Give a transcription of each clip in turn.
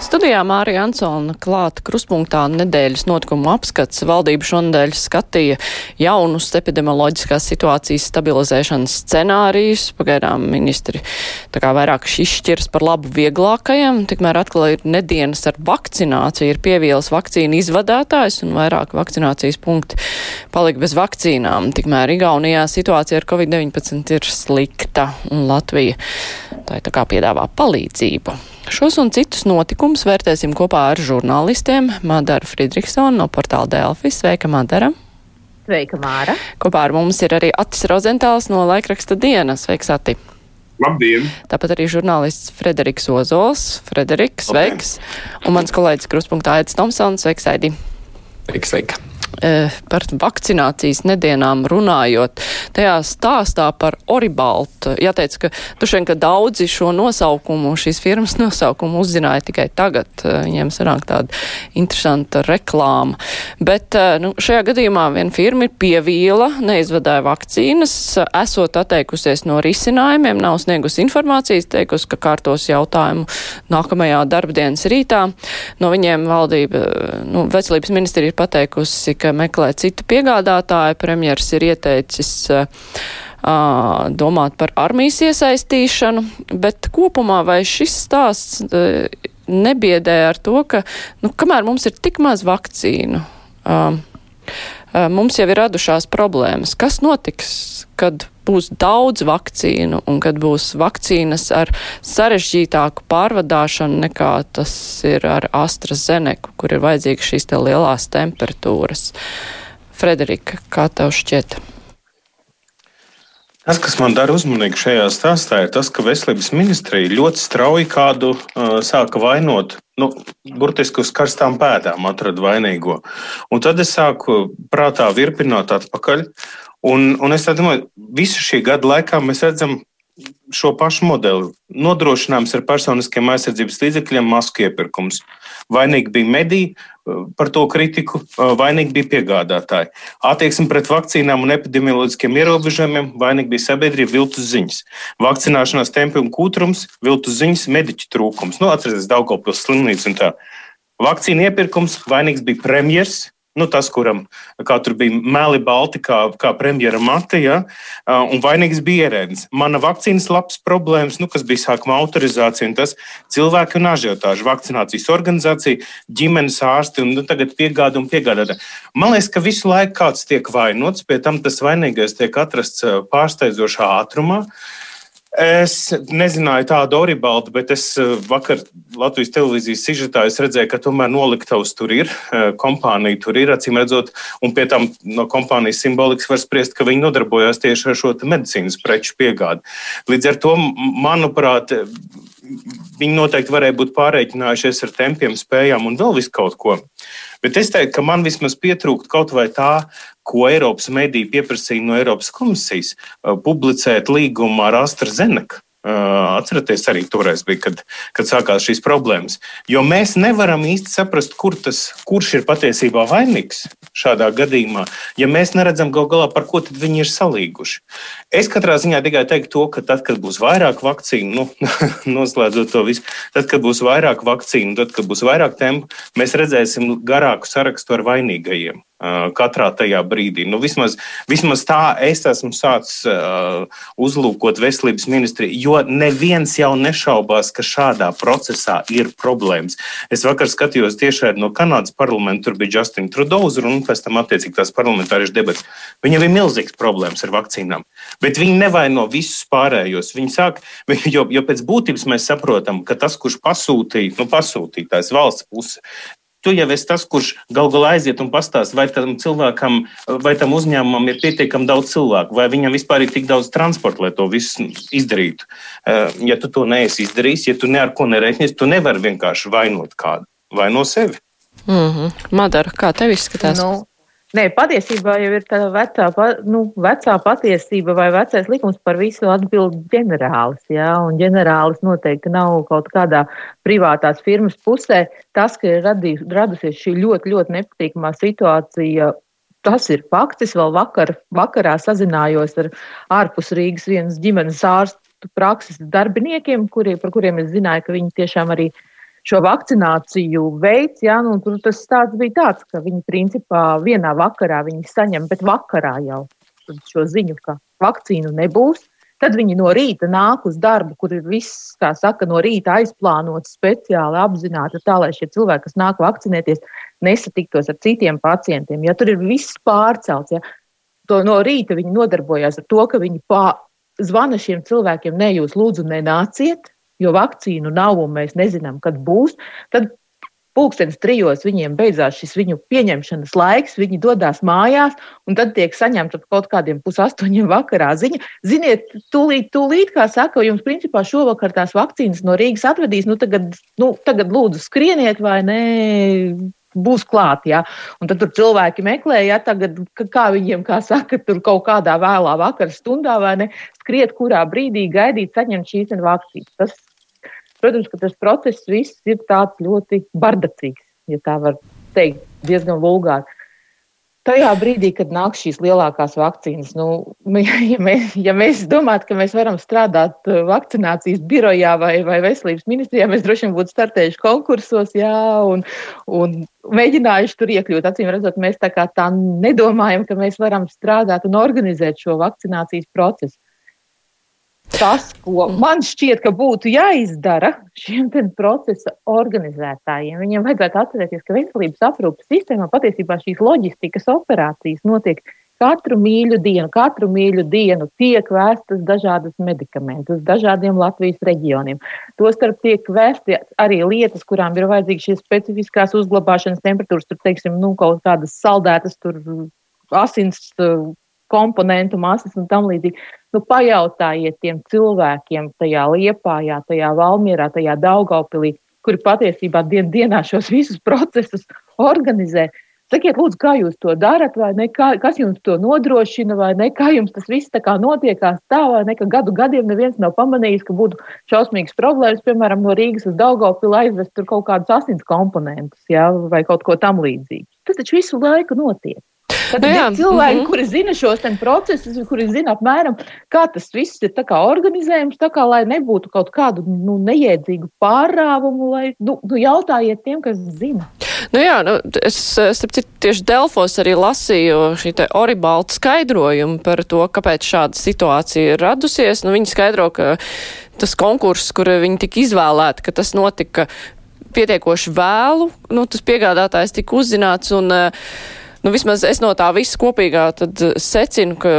Studijā Mārija Ansona klāta kruspunktā nedēļas notikumu apskats. Valdība šonadēļ skatīja jaunus epidemioloģiskās situācijas stabilizēšanas scenārijus. Pagaidām ministri tā kā vairāk izšķiras par labu vieglākajam. Tikmēr atkal ir nedienas ar vakcināciju, ir pievielas vakcīnu izvadātājs un vairāk vakcinācijas punkti palika bez vakcīnām. Tikmēr Igaunijā situācija ar Covid-19 ir slikta un Latvija tā tā kā piedāvā palīdzību. Šos un citus notikumus vērtēsim kopā ar žurnālistiem Madara Friedrichsonu no portāla Delfis. Sveika, Madara! Sveika, Māra! Kopā ar mums ir arī Atis Rozentāls no laikraksta dienas. Sveiks, Ati! Labdien! Tāpat arī žurnālists Frederiks Ozols. Frederiks, sveiks! Un mans kolēģis Kruspunktā Aits Tomsons. Sveiks, Aidi! Sveika, sveika! Eh, par vakcinācijas nedienām runājot, tajā stāstā par Oribaltu. Jāteic, ka tušien, ka daudzi šo nosaukumu, šīs firmas nosaukumu uzzināja tikai tagad. Eh, viņiem sanāk tāda interesanta reklāma. Bet eh, nu, šajā gadījumā viena firma ir pievīla, neizvadāja vakcīnas, esot atteikusies no risinājumiem, nav sniegusi informācijas, teikusi, ka kārtos jautājumu nākamajā darbdienas rītā. No viņiem valdība, nu, veselības ministri ir pateikusi, ka meklē citu piegādātāju. Premjers ir ieteicis uh, domāt par armijas iesaistīšanu, bet kopumā vai šis stāsts uh, nebiedē ar to, ka, nu, kamēr mums ir tik maz vakcīnu, mums jau ir radušās problēmas. Kas notiks, kad būs daudz vakcīnu un kad būs vakcīnas ar sarežģītāku pārvadāšanu nekā tas ir ar AstraZeneku, kur ir vajadzīgas šīs te lielās temperatūras. Frederika, kā tev šķiet? Tas, kas man dara uzmanīgu šajā stāstā, ir tas, ka veselības ministrija ļoti strauji kādu uh, sāka vainot. Nu, burtiski uz karstām pēdām atrada vainīgo. Un tad es sāku prātā virpināt atpakaļ Un, un es domāju, visu šī gada laikā mēs redzam šo pašu modeli. Nodrošinājums ar personiskiem aizsardzības līdzekļiem, masku iepirkums. Vainīgi bija mediji par to kritiku, vainīgi bija piegādātāji. Attieksme pret vakcīnām un epidemioloģiskiem ierobežojumiem, vainīgi bija sabiedrība viltus ziņas. Vakcināšanās tempi un kūtrums, viltus ziņas, mediķu trūkums. Nu, atcerieties, Daugopils slimnīca un tā. Vakcīna iepirkums, vainīgs bija premjers, Nu, tas, kuram tur bija meli balti, kā, kā premjera Matija, ja, un vainīgs bija ierēdnis. Mana vakcīnas labs problēmas, nu, kas bija sākuma autorizācija, un tas cilvēki un ažiotāžu vakcinācijas organizācija, ģimenes ārsti un nu, tagad piegāda un piegādā. Man liekas, ka visu laiku kāds tiek vainots, pie tam tas vainīgais tiek atrasts pārsteidzošā ātrumā. Uh, Es nezināju tādu oribaldu, bet es eh, vakar Latvijas televīzijas sižetā redzēju, ka tomēr noliktavs tur ir, eh, kompānija tur ir, acīm redzot, un pie tam no kompānijas simbolikas var spriest, ka viņi nodarbojās tieši ar šo medicīnas preču piegādi. Līdz ar to, manuprāt, viņi noteikti varēja būt pārreikinājušies ar tempiem, spējām un vēl visu kaut ko. Bet es teiktu, ka man vismaz pietrūkst kaut vai tā, ko Eiropas mediji pieprasīja no Eiropas komisijas - publicēt līgumu ar AstraZeneca. Atcerieties, arī toreiz bija, kad, kad sākās šīs problēmas. Jo mēs nevaram īsti saprast, kur tas, kurš ir patiesībā vainīgs šādā gadījumā, ja mēs neredzam gal galā, par ko viņi ir salīguši. Es katrā ziņā tikai teiktu to, ka tad, kad būs vairāk vakcīnu, nu, noslēdzot to visu, tad, kad būs vairāk vakcīnu, tad, kad būs vairāk tempu, mēs redzēsim garāku sarakstu ar vainīgajiem katrā tajā brīdī. Nu, vismaz, vismaz tā es esmu sācis uh, uzlūkot veselības ministriju, jo neviens jau nešaubās, ka šādā procesā ir problēmas. Es vakar skatījos tiešai no Kanādas parlamenta, tur bija Justin Trudeau un pēc tam attiecīgi tās parlamentāriešu debats. Viņam ir milzīgs problēmas ar vakcīnām, bet viņi nevaino visus pārējos. Viņi sāk, jo, jo pēc būtības mēs saprotam, ka tas, kurš pasūtīja, nu, pasūtītājs valsts puse, Tu jau esi tas, kurš gal galā aiziet un pastāsta, vai tam cilvēkam, vai tam uzņēmumam ir pietiekami daudz cilvēku, vai viņam vispār ir tik daudz transporta, lai to visu izdarītu. Eh, ja tu to neesi izdarījis, ja tu ne ar ko nereiķinies, tu nevari vienkārši vainot kādu, vaino sevi. Mm -hmm. Madara, kā tev izskatās? Nu, Nē, patiesībā jau ir tāda vecā, nu, vecā patiesība vai vecais likums par visu atbild ģenerālis. Jā, un ģenerālis noteikti nav kaut kādā privātās firmas pusē. Tas, ka ir radījus, radusies šī ļoti, ļoti nepatīkamā situācija, tas ir fakts. Es vēl vakar, vakarā sazinājos ar ārpus Rīgas vienas ģimenes ārstu prakses darbiniekiem, kuri, par kuriem es zināju, ka viņi tiešām arī ir šo vakcināciju veids. Ja, nu, tur tas stāsts bija tāds, ka viņi principā vienā vakarā viņi saņem, bet vakarā jau šo ziņu, ka vakcīnu nebūs. Tad viņi no rīta nāk uz darbu, kur ir viss, kā saka, no rīta aizplānots speciāli apzināti, tā lai šie cilvēki, kas nāk vakcinēties, nesatiktos ar citiem pacientiem. Ja tur ir viss pārcelts, ja, to no rīta viņi nodarbojās ar to, ka viņi pā, zvana šiem cilvēkiem, ne jūs lūdzu nenāciet, jo vakcīnu nav un mēs nezinām, kad būs, tad pulkstenis trijos viņiem beidzās šis viņu pieņemšanas laiks, viņi dodas mājās, un tad tiek saņemta kaut kādiem pusaustoņiem vakarā ziņa. Ziniet, tūlīt, tūlīt, kā saka, jums principā šovakar tās vakcīnas no Rīgas atvedīs, nu tagad, nu, tagad lūdzu skrieniet vai nē. Būs klāt, jā. Un tad tur cilvēki meklē, ja tagad, kā viņiem, kā saka, tur kaut kādā vēlā vakara stundā vai ne, skriet, kurā brīdī gaidīt, saņemt šīs vakcīnas. Tas Protams, ka tas process viss ir tāds ļoti bardacīgs, ja tā var teikt, diezgan vulgāri. Tajā brīdī, kad nāk šīs lielākās vakcīnas, nu, ja, mēs, ja mēs domājam, ka mēs varam strādāt uh, vakcinācijas birojā vai, vai veselības ministrijā, mēs droši vien būtu startējuši konkursos jā, un, un mēģinājuši tur iekļūt. Acīm redzot, mēs tā tā nedomājam, ka mēs varam strādāt un organizēt šo vakcinācijas procesu tas, ko mm. man šķiet, ka būtu jāizdara šiem procesa organizētājiem. Viņiem vajadzētu atcerēties, ka veselības aprūpes sistēmā patiesībā šīs loģistikas operācijas notiek katru mīļu dienu. Katru mīļu dienu tiek vēstas dažādas medikamenti uz dažādiem Latvijas reģioniem. Tostarp tiek vēsti arī lietas, kurām ir vajadzīgas šīs specifiskās uzglabāšanas temperatūras, tur, teiksim, nu, kaut kādas saldētas, tur asins komponentu masas un tam līdzīgi. Nu, pajautājiet tiem cilvēkiem tajā liepājā, tajā valmierā, tajā daugaupilī, kuri patiesībā dien, dienā šos visus procesus organizē. Sakiet, lūdzu, kā jūs to darat, vai ne, kā, kas jums to nodrošina, vai ne, kā jums tas viss tā kā notiekās tā, vai ne, ka gadu gadiem neviens nav pamanījis, ka būtu šausmīgas problēmas, piemēram, no Rīgas uz Daugaupili aizvest tur kaut kādus asins komponentus, ja, vai kaut ko tam līdzīgu. Tas taču visu laiku notiek. Tad nu, jā, ir cilvēki, mm -hmm. kuri zina šos procesus, kuri zina apmēram, kā tas viss ir organizējams, tā kā, lai nebūtu kaut kādu nu, neiedzīgu pārāvumu, lai nu, nu, jautājiet tiem, kas zina. Nu jā, nu, es starp citu tieši Delfos arī lasīju šī te Oribalta skaidrojumu par to, kāpēc šāda situācija ir radusies. Nu, viņi skaidro, ka tas konkurss, kur viņi tika izvēlēti, ka tas notika pietiekoši vēlu, nu, tas piegādātājs tika uzzināts un uh, nu, vismaz es no tā visa kopīgā tad eh, secinu, ka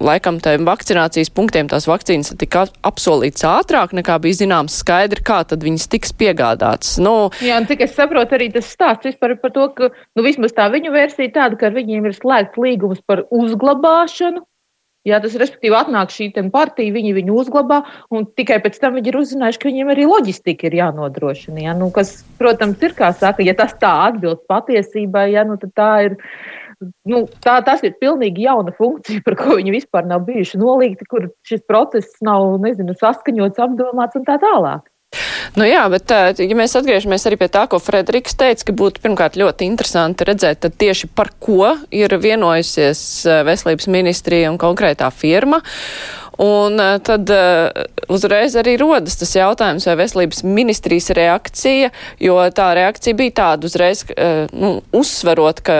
laikam tiem vakcinācijas punktiem tās vakcīnas tika apsolīts ātrāk nekā bija zināms skaidri, kā tad viņas tiks piegādātas. Nu, Jā, un cik es saprotu, arī tas stāsts vispār par to, ka, nu, vismaz tā viņu versija tāda, ka ar viņiem ir slēgts līgums par uzglabāšanu, Jā, tas respektīvi atnāk šī partija, viņi viņu uzglabā, un tikai pēc tam viņi ir uzzinājuši, ka viņiem arī loģistika ir jānodrošina. Jā, nu, kas, protams, ir kā saka, ja tas tā atbilst patiesībai, jā, nu, tad tā ir. Nu, tā, tas ir pilnīgi jauna funkcija, par ko viņi vispār nav bijuši nolīgti, kur šis process nav nezinu, saskaņots, apdomāts un tā tālāk. Nu jā, bet ja mēs atgriežamies arī pie tā, ko Frederiks teica, ka būtu pirmkārt ļoti interesanti redzēt tieši par ko ir vienojusies veselības ministrija un konkrētā firma. Un eh, tad eh, uzreiz arī rodas tas jautājums, vai veselības ministrijas reakcija, jo tā reakcija bija tāda uzreiz, eh, nu, uzsverot, ka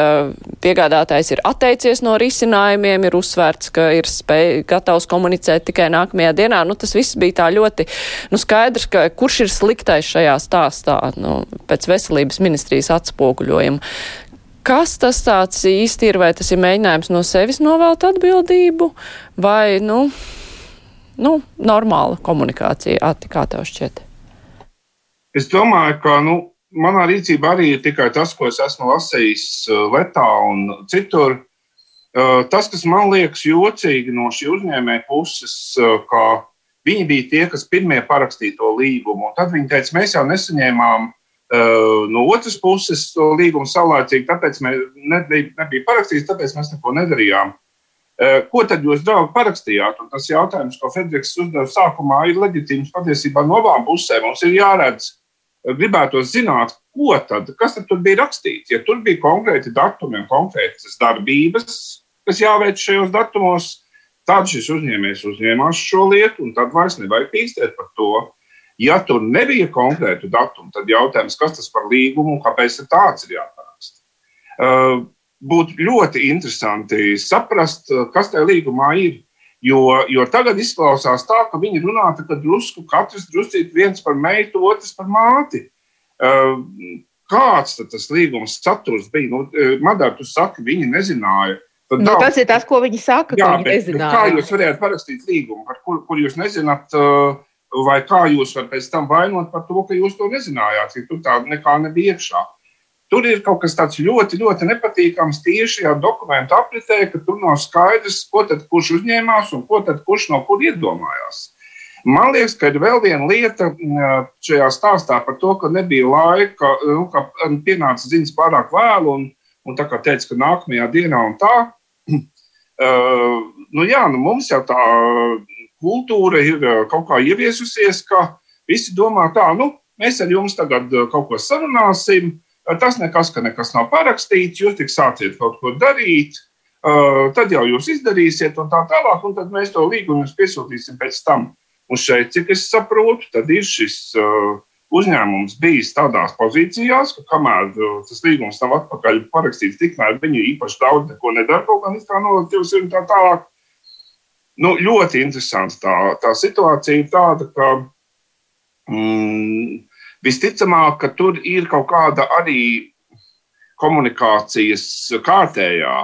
piegādātājs ir atteicies no risinājumiem, ir uzsvērts, ka ir spēj, gatavs komunicēt tikai nākamajā dienā. Nu, tas viss bija tā ļoti nu, skaidrs, ka kurš ir sliktais šajā stāstā nu, pēc veselības ministrijas atspoguļojuma. Kas tas tāds īsti ir, vai tas ir mēģinājums no sevis novelt atbildību, vai, nu, nu, normāla komunikācija. Ati, kā tev šķiet? Es domāju, ka nu, manā rīcībā arī ir tikai tas, ko es esmu lasījis uh, Letā un citur. Uh, tas, kas man liekas jocīgi no šī uzņēmēja puses, uh, ka viņi bija tie, kas pirmie parakstīja to līgumu. Tad viņi teica, mēs jau nesaņēmām no otras puses, to līgumu saulēcīgi, tāpēc mēs nebija, nebija parakstīts, tāpēc mēs neko nedarījām. Uh, ko tad jūs, draugi, parakstījāt? Un tas jautājums, ko Federiks uzdeva sākumā, ir leģitīms patiesībā no abām pusēm. Mums ir jāredz, gribētu zināt, ko tad, kas tad bija rakstīts. Ja tur bija konkrēti datumi un konkrētas darbības, kas jāveic šajos datumos, tad šis uzņēmējs uzņēmās šo lietu, un tad vairs nevajag pīstēt par to. Ja tur nebija konkrētu datumu, tad jautājums, kas tas par līgumu un kāpēc tāds ir jāparaksta. Uh, būtu ļoti interesanti saprast, uh, kas tajā līgumā ir. Jo, jo tagad izklausās tā, ka viņi runā tā, drusku, katrs drusku viens par meitu, otrs par māti. Uh, kāds tas līgums saturs bija? Nu, Madara, tu saki, viņi nezināja. Tad, nu, tas ir tas, ko viņi saka. Jā, viņi bet, nezināja. kā jūs varējāt parakstīt līgumu, par kur, kur jūs nezināt? Uh, vai kā jūs varat pēc tam vainot par to, ka jūs to nezinājāt, ja tur tāda nekā nebija iekšā. Tur ir kaut kas tāds ļoti, ļoti nepatīkams tieši šajā dokumentu apritē, ka tur nav skaidrs, ko tad kurš uzņēmās un ko tad kurš no kur iedomājās. Man liekas, ka ir vēl viena lieta šajā stāstā par to, ka nebija laika, nu, ka pienāca ziņas pārāk vēlu un, un tā kā teica, ka nākamajā dienā un tā. Uh, nu jā, nu mums jau tā kultūra ir eh, kaut kā ieviesusies, ka visi domā tā, nu, mēs ar jums tagad eh, kaut ko sarunāsim. Eh, tas nekas, ka nekas nav parakstīts, jūs tik sāciet kaut ko darīt, tad jau jūs izdarīsiet, un tā tālāk, un tad mēs to līgumu piesūtīsim pēc tam. Un šeit, cik es saprotu, tad ir šis uzņēmums bijis tādās pozīcijās, ka kamēr tas līgums nav atpakaļ parakstīts, tikmēr viņi īpaši daudz neko nedara, kaut nolaitīvas ir un tā tālāk. Nu, ļoti interesanti tā, tā situācija ir tāda, ka mm, visticamāk, ka tur ir kaut kāda arī komunikācijas kārtējā,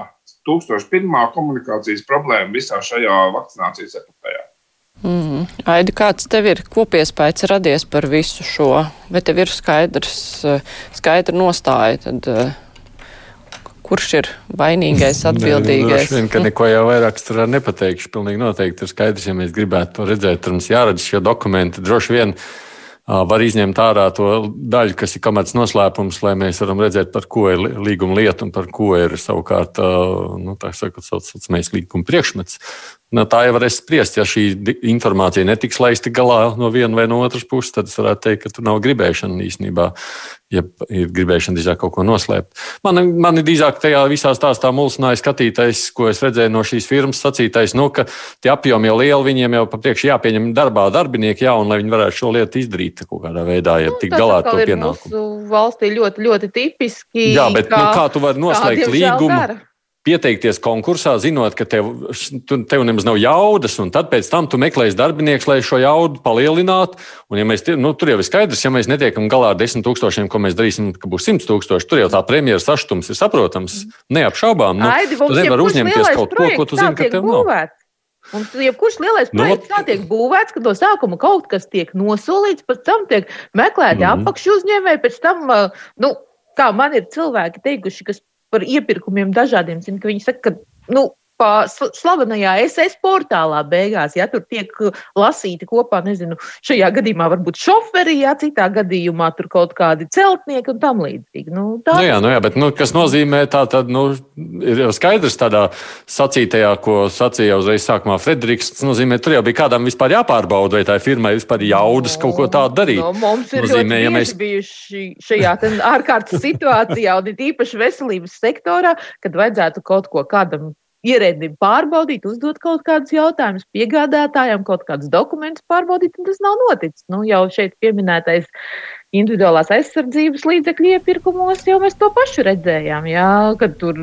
1001. komunikācijas problēma visā šajā vakcinācijas epokā. Mm. Aidi, kāds tev ir kopiespējas radies par visu šo? Vai tev ir skaidrs, skaidra nostāja? Tad, kurš ir vainīgais, atbildīgais. Nē, nu, ka neko jau vairāk tur nepateikšu. Pilnīgi noteikti ir skaidrs, ja mēs gribētu to redzēt, tad mums jāredz šie dokumenti. Droši vien var izņemt ārā to daļu, kas ir komerc noslēpums, lai mēs varam redzēt, par ko ir līguma lieta un par ko ir savukārt nu, tā sakot, saucamais līguma priekšmets. Nu, tā jau varēs spriest, ja šī informācija netiks laista galā no vienas vai no otras puses, tad es varētu teikt, ka tur nav gribēšana īstenībā, ja ir gribēšana drīzāk kaut ko noslēpt. Man, man ir drīzāk tajā visā stāstā mulsināja skatītais, ko es redzēju no šīs firmas sacītais, nu, ka tie apjomi jau lieli, viņiem jau papriekš jāpieņem darbā darbinieki, jā, un lai viņi varētu šo lietu izdarīt kaut kādā veidā, ja nu, tik galā ar to pienākumu. Valstī ļoti, ļoti tipiski. Jā, bet kā, nu, kā tu vari noslēgt līgumu? Dara pieteikties konkursā, zinot, ka tev, tev nemaz nav jaudas, un tad pēc tam tu meklēsi darbinieks, lai šo jaudu palielinātu. Un, ja mēs, nu, tur jau ir skaidrs, ja mēs netiekam galā ar desmit tūkstošiem, ko mēs darīsim, ka būs simt tūkstoši, tur jau tā premjeras saštums ir saprotams, neapšaubām. Nu, Aidi, tu nevari uzņemties kaut ko, ko tu zini, ka tev būvēt. nav. Un jebkurš lielais nu, projekts tā tiek būvēts, ka no sākuma kaut kas tiek nosolīts, pēc tam tiek meklēti mm -hmm. apakšu uzņēmēji, pēc tam, nu, kā man ir cilvēki teikuši, kas par iepirkumiem dažādiem. Zinu, viņi saka, ka nu, pa slavenajā SS portālā beigās, ja tur tiek lasīti kopā, nezinu, šajā gadījumā varbūt šoferi, ja citā gadījumā tur kaut kādi celtnieki un tam līdzīgi. Nu, tā nu jā, nu jā, bet nu, kas nozīmē tā, tad nu, ir jau skaidrs tādā sacītajā, ko sacīja uzreiz sākumā Frederiks, tas nozīmē, tur jau bija kādam vispār jāpārbauda, vai tā firmai vispār jaudas no, kaut ko tādu darīt. No, mums ir nozīmē, ja mēs bijuši šajā ārkārtas situācijā, un it īpaši veselības sektorā, kad vajadzētu kaut ko kādam ierēdnim pārbaudīt, uzdot kaut kādus jautājumus, piegādātājiem kaut kādus dokumentus pārbaudīt, un tas nav noticis. Nu, jau šeit pieminētais individuālās aizsardzības līdzekļu iepirkumos jau mēs to pašu redzējām, jā, kad tur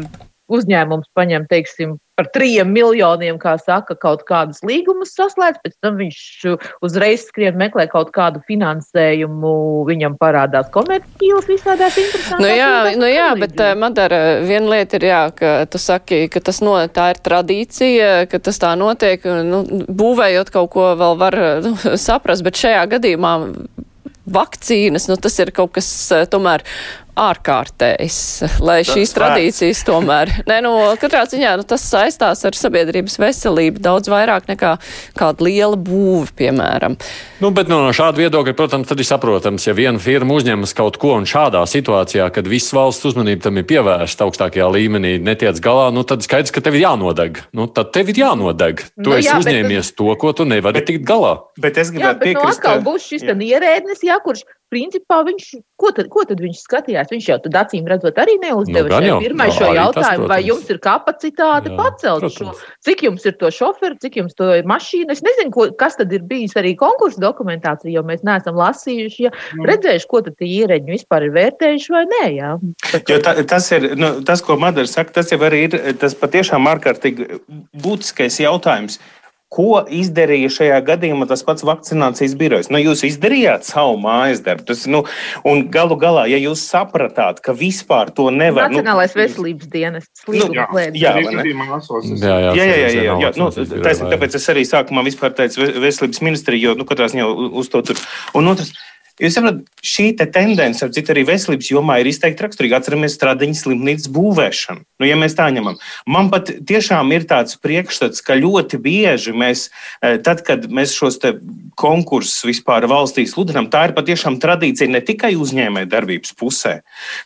uzņēmums paņem, teiksim, par trim miljoniem, kā saka, kaut kādas līgumus saslēdz, pēc tam viņš uzreiz skrien meklē kaut kādu finansējumu, viņam parādās komercīvas visādās interesantas. Nu jā, nu jā bet uh, Madara, viena lieta ir jā, ka tu saki, ka tas no, tā ir tradīcija, ka tas tā notiek, nu, būvējot kaut ko vēl var nu, saprast, bet šajā gadījumā vakcīnas, nu tas ir kaut kas tomēr ārkārtējs, lai šīs Tas tradīcijas tomēr. Nē, nu, katrā ziņā nu, tas saistās ar sabiedrības veselību daudz vairāk nekā kāda liela būve, piemēram. Nu, bet nu, no šāda viedokļa, protams, tad ir saprotams, ja viena firma uzņemas kaut ko un šādā situācijā, kad visas valsts uzmanība tam ir pievērsta augstākajā līmenī, netiec galā, nu, tad skaidrs, ka tev ir jānodeg. Nu, tad tev ir jānodeg. Tu Nu, esi jā, bet- uzņēmies to, ko tu nevari Bet- tikt galā. Bet es Jā, gribētu bet nu, piekrist. atkal ka- būs šis jā. ierēdnis, jā, kurš principā viņš, ko tad, ko tad viņš skatījās? Viņš jau tad acīm redzot arī neuzdeva Nu, jau. firmai Jā, šo arī tas, jautājumu, vai jums ir kapacitāte Jā, pacelt šo, protams. cik jums ir to šoferu, cik jums to ir mašīna. Es nezinu, ko, kas tad ir bijis arī konkursu dokumentācija, jo mēs neesam lasījuši, ja Nu. redzējuši, ko tad tie ierēģi vispār ir vērtējuši vai nē. Jā. Jo ta, tas ir nu, tas, ko Madara saka. Tas jau arī ir tas patiešām ārkārtīgi būtiskais jautājums. Ko izdarīja šajā gadījumā tas pats vakcinācijas birojs? Nu, jūs izdarījāt savu mājas darbu. Tas, nu, un galu galā, ja jūs sapratāt, ka vispār to nevar Nacionālais nu, veselības dienests. Nu, jā, es- Jā, jā, Jā, jā, jā, es jā, jā. Nu, tas tāpēc es arī sākumā vispār teicu ve- veselības ministriju, jo nu, katrā ziņā uz to tur. Un otrs, Jūs saprotat, šī te tendence, ap citu arī veselības jomā, ir izteikti raksturīga. Atceramies stradiņas slimnīcas būvēšanu. Nu, ja mēs tā ņemam, man pat tiešām ir tāds priekšstats, ka ļoti bieži mēs, eh, tad, kad mēs šos konkursus vispār valstī sludinām, tā ir patiešām tradīcija ne tikai uzņēmē darbības pusē.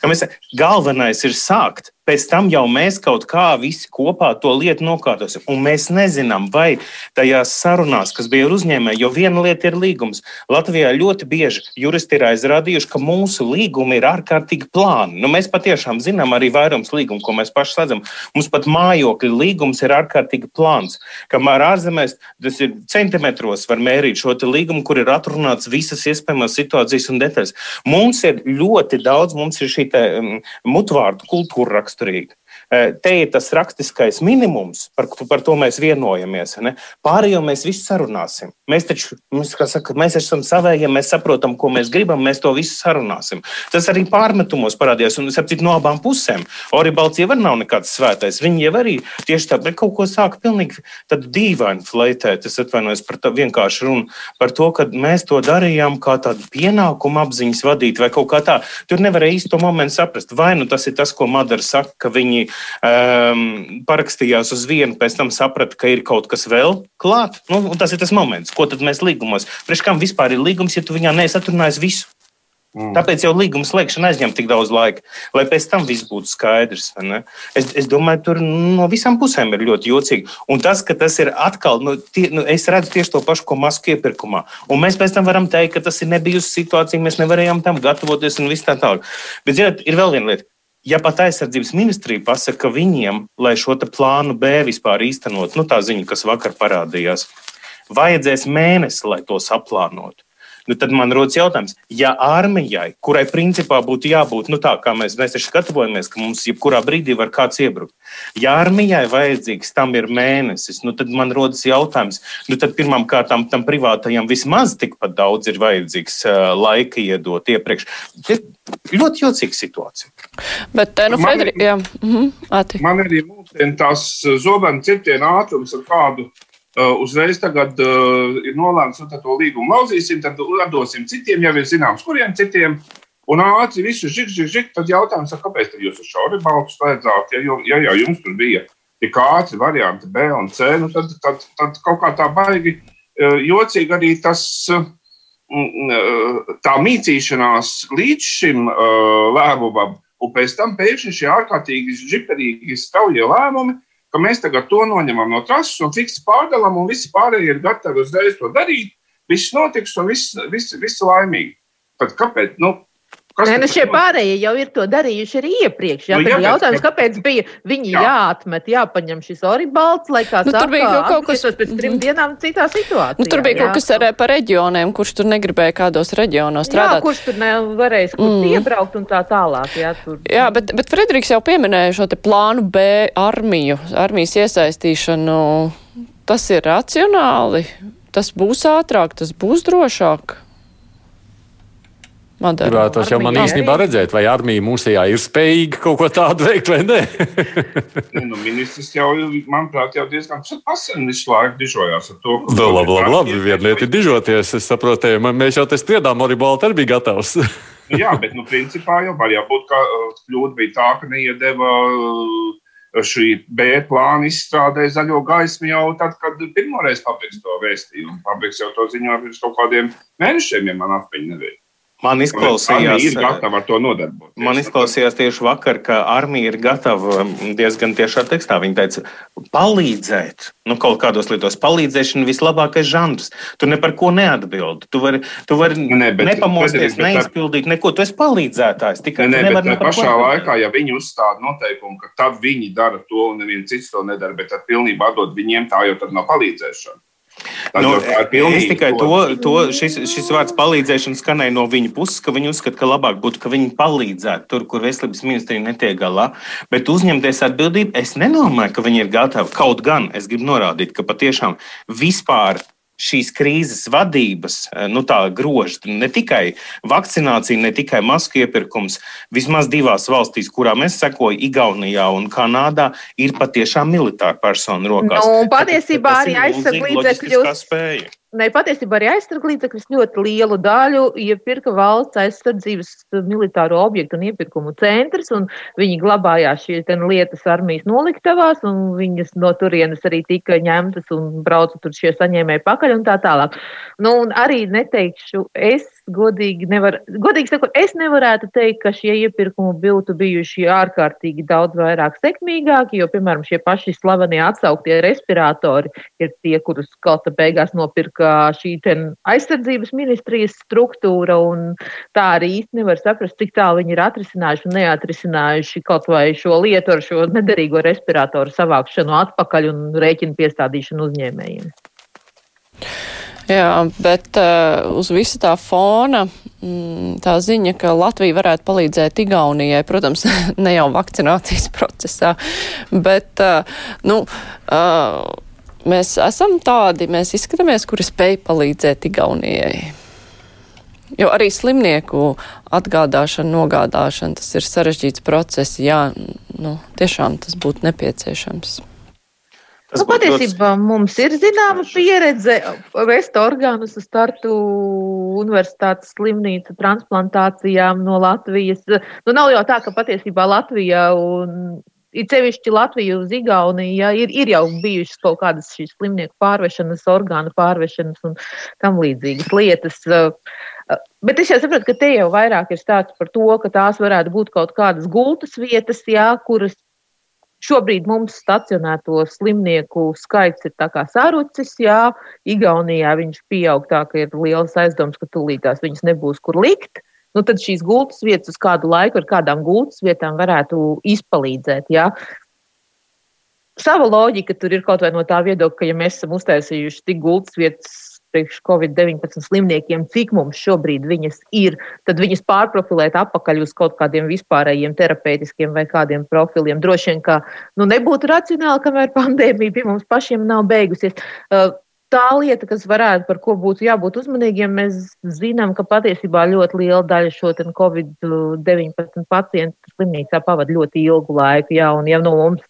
Mēs, galvenais ir sākt. Pēc tam jau mēs kaut kā visi kopā to lietu nokārtosim. Un mēs nezinām, vai tajās sarunās, kas bija ar uzņēmēju, jo viena lieta ir līgums. Latvijā ļoti bieži juristi ir aizrādījuši, ka mūsu līgumi ir ārkārtīgi plāni. Nu, mēs patiešām zinām arī vairums līgumu, ko mēs paši slēdzam. Mums pat mājokļa līgums ir ārkārtīgi plāns. Kamēr ārzemēs tas ir centimetros, var mērīt šo līgumu, kur ir atrunāts visas iespējamās situācijas un detaļas. Mums ir ļoti daudz, mums ir šī um, mutvārdu kultūra raksturīga. streekt. Te ir tas rakstiskais minimums, par, par to mēs vienojamies. Ne? Pārējo mēs visu sarunāsim. Mēs taču, mēs, saka, mēs esam savējie, mēs saprotam, ko mēs gribam, mēs to visu sarunāsim. Tas arī pārmetumos parādījās, un sapcīt no abām pusēm. Oribalts jau nav nekāds svētais. Viņi jau arī tieši tā, bet kaut ko sāka pilnīgi tādu dīvainu fleitēt. Es atvainojos par tā vienkārši runu par to, ka mēs to darījām kā tādu pienākumu apziņas vadīt vai kaut kā tā. Tur nevarēja īsti to momentu saprast. Vai nu tas ir tas, ko Madara saka, ka viņi um, parakstījās uz vienu, pēc tam saprata, ka ir kaut kas vēl klāt. Nu, tas ir tas moments, ko tad mēs līgumos. Priekš kam vispār ir līgums, ja tu viņā neesi atrunājis visu? Mm. Tāpēc jau līguma slēgšana aizņem tik daudz laika, lai pēc tam viss būtu skaidrs. Es, es domāju, tur no visām pusēm ir ļoti jocīgi. Un tas, ka tas ir atkal, nu, tie, nu, es redzu tieši to pašu, ko masku iepirkumā. Un mēs pēc tam varam teikt, ka tas ir nebijusi situācija, mēs nevarējām tam gatavoties un viss tā tālāk. Bet, zināt, ir vēl viena lieta. Ja pat aizsardzības ministrija pasaka, ka viņiem, lai šo plānu B vispār īstenot, nu tā ziņa, kas vakar parādījās, vajadzēs mēnesi, lai to saplānotu. Nu, tad man rodas jautājums, ja armijai, kurai principā būtu jābūt, nu tā kā mēs, mēs taču gatavojamies, ka mums jebkurā brīdī var kāds iebrukt, ja armijai vajadzīgs tam ir mēnesis, nu tad man rodas jautājums, nu tad pirmām kārtām tam privātajam vismaz tikpat daudz ir vajadzīgs uh, laika iedot iepriekš. Tas ļoti jocīga situācija. Bet, eh, nu, Man- Frederik, jā, mhm. Man arī mūsdienu tās zobenu cirtienu ātrums ar kādu uzreiz tagad uh, ir nolēmts, tad to līgumu lauzīsim, tad atdosim citiem, jau ir zināms, kuriem citiem. Un ātri visu žik, žik, žik, tad jautājums, kāpēc tad jūs uz šauri baltu slēdzāt, ja, ja jau jums tur bija tik ātri varianti B un C, nu tad, tad, tad kaut kā tā baigi uh, jocīgi arī tas. mm, Tā mītīšanās līdz šim uh, lēmumam, un pēc tam pēkšņi šie ārkārtīgi žiperīgi straujie lēmumi, ka mēs tagad to noņemam no trases un fiksi pārdalām, un visi pārējie ir gatavi uzreiz to darīt. Viss notiks, un viss, viss laimīgi. Tad kāpēc? Nu, kas Nē, nu šie pārējie jau ir to darījuši arī iepriekš. Jā, Nu, jā, bet- jautājums, kāpēc bija viņi Jā. jā. jāatmet, jāpaņem šis oribalts, lai kā Nu, tur bija saka, kaut kas- pēc trim Mhm. dienām citā situācijā. Nu, tur bija jā. kaut kas arī par reģioniem, kurš tur negribēja kādos reģionos Jā, strādāt. kurš tur nevarēs kur Mm. mm. iebraukt un tā tālāk. Jā, tur. Jā, bet, bet Frederiks jau pieminēja šo te plānu B armiju, armijas iesaistīšanu. Tas ir racionāli, tas būs ātrāk, tas būs drošāk. Madara. Gribētos jau man īstenībā redzēt, vai armija mūsējā ir spējīga kaut ko tādu veikt vai nē. Ne, Nu, ministrs jau, manuprāt, jau diezgan pasen visu laiku dižojās ar to. ka- Nu, labi, labi, labi. Viena lieta ir dižoties. Es saprotu, mēs jau te spriedām, arī Balta arī bija gatavs. nu, jā, bet, nu, principā jau var jābūt, ka kļūda bija tā, ka neiedeva šī B plāna izstrādē zaļo gaismu jau tad, kad pirmoreiz pabeigs to vēstījumu. Pabeigs jau to ziņojumu pirms kaut kādiem mēnešiem, ja man atmiņa nebija. Man izklausījās, ir gatava ar to nodarboties. Man izklausījās tieši vakar, ka armija ir gatava um, diezgan tiešā tekstā. Viņa teica, palīdzēt. Nu, kaut kādos lietos palīdzēšana vislabākais žanrs. Tu ne par ko neatbildi. Tu vari, tu vari ne, bet, nepamosties, bet, neizpildīt neko. Tu esi palīdzētājs. Tikai ne, bet ne pašā laikā, ja viņi uzstāda noteikumu, ka tad viņi dara to un neviens cits to nedara, bet tad pilnībā dod viņiem tā, jo tad nav palīdzēšana. Nu, es tikai to, to šis, šis vārds palīdzēšana skanēja no viņa puses, ka viņi uzskata, ka labāk būtu, ka viņi palīdzētu tur, kur veselības ministrija netiek galā. Bet uzņemties atbildību, es nedomāju, ka viņi ir gatavi. Kaut gan es gribu norādīt, ka patiešām vispār šīs krīzes vadības eh, nu, groža ne tikai vakcinācija, ne tikai masku iepirkums. Vismaz divās valstīs, kurām es sekoju, Igaunijā un Kanādā, ir patiešām militāra persona rokās. Nu, patiesībā arī aizsardzības spēja. Ne, patiesībā arī aizsardzību līdzekļus ļoti lielu daļu iepirka valsts aizsardzības militāro objektu un iepirkumu centrs, un viņi glabājās šīs lietas armijas noliktavās, un viņas no turienes arī tika ņemtas un brauca tur šie saņēmēji pakaļ un tā tālāk. Nu, un arī neteikšu, es godīgi, nevar, godīgi sakot, es nevarētu teikt, ka šie iepirkumi būtu bijuši ārkārtīgi daudz vairāk sekmīgāki, jo, piemēram, šie paši slavenie atsauktie respiratori ir tie, kurus kalta beigās nopirka šī aizsardzības ministrijas struktūra, un tā arī īsti nevar saprast, cik tālu viņi ir atrisinājuši un neatrisinājuši kaut vai šo lietu ar šo nederīgo respiratoru savākšanu atpakaļ un rēķinu piestādīšanu uzņēmējiem. Jā, bet uh, uz visa tā fona mm, tā ziņa, ka Latvija varētu palīdzēt Igaunijai, protams, ne jau vakcinācijas procesā, bet, uh, nu, uh, mēs esam tādi, mēs izskatāmies, kuri spēj palīdzēt Igaunijai. Jo arī slimnieku atgādāšana, nogādāšana, tas ir sarežģīts process. Jā, nu, tiešām tas būtu nepieciešams. Tas nu, patiesībā ļoti... mums ir zināma pieredze vest orgānus uz startu universitātes slimnīcu transplantācijām no Latvijas. Nu, nav jau tā, ka patiesībā Latvija un it sevišķi Latvija uz Igauniju, ja, ir, ir jau bijušas kaut kādas šīs slimnieku pārvešanas, orgānu pārvešanas un tam līdzīgas lietas. Bet es jau saprotu, ka te jau vairāk ir stāsts par to, ka tās varētu būt kaut kādas gultas vietas, jā, kuras Šobrīd mums stacionēto slimnieku skaits ir sarucis. Jā, Igaunijā viņš pieaug tā, ka ir liels aizdoms, ka tūlītās viņas nebūs kur likt. Nu, tad šīs gultas vietas uz kādu laiku ar kādām gultas vietām varētu izpalīdzēt. Jā. Sava loģika tur ir kaut vai no tā viedokļa, ka, ja mēs esam uztaisījuši tik gultas vietas priekš Covid-19 slimniekiem, cik mums šobrīd viņas ir, tad viņas pārprofilēt atpakaļ uz kaut kādiem vispārējiem terapeitiskiem vai kādiem profiliem. Droši vien, ka nu, nebūtu racionāli, kamēr pandēmija pie mums pašiem nav beigusies. Uh, tā lieta, kas varētu, par ko būtu jābūt uzmanīgiem, mēs zinām, ka patiesībā ļoti liela daļa šo Covid-19 pacientu slimnīcā pavada ļoti ilgu laiku. Jā, un ja no mums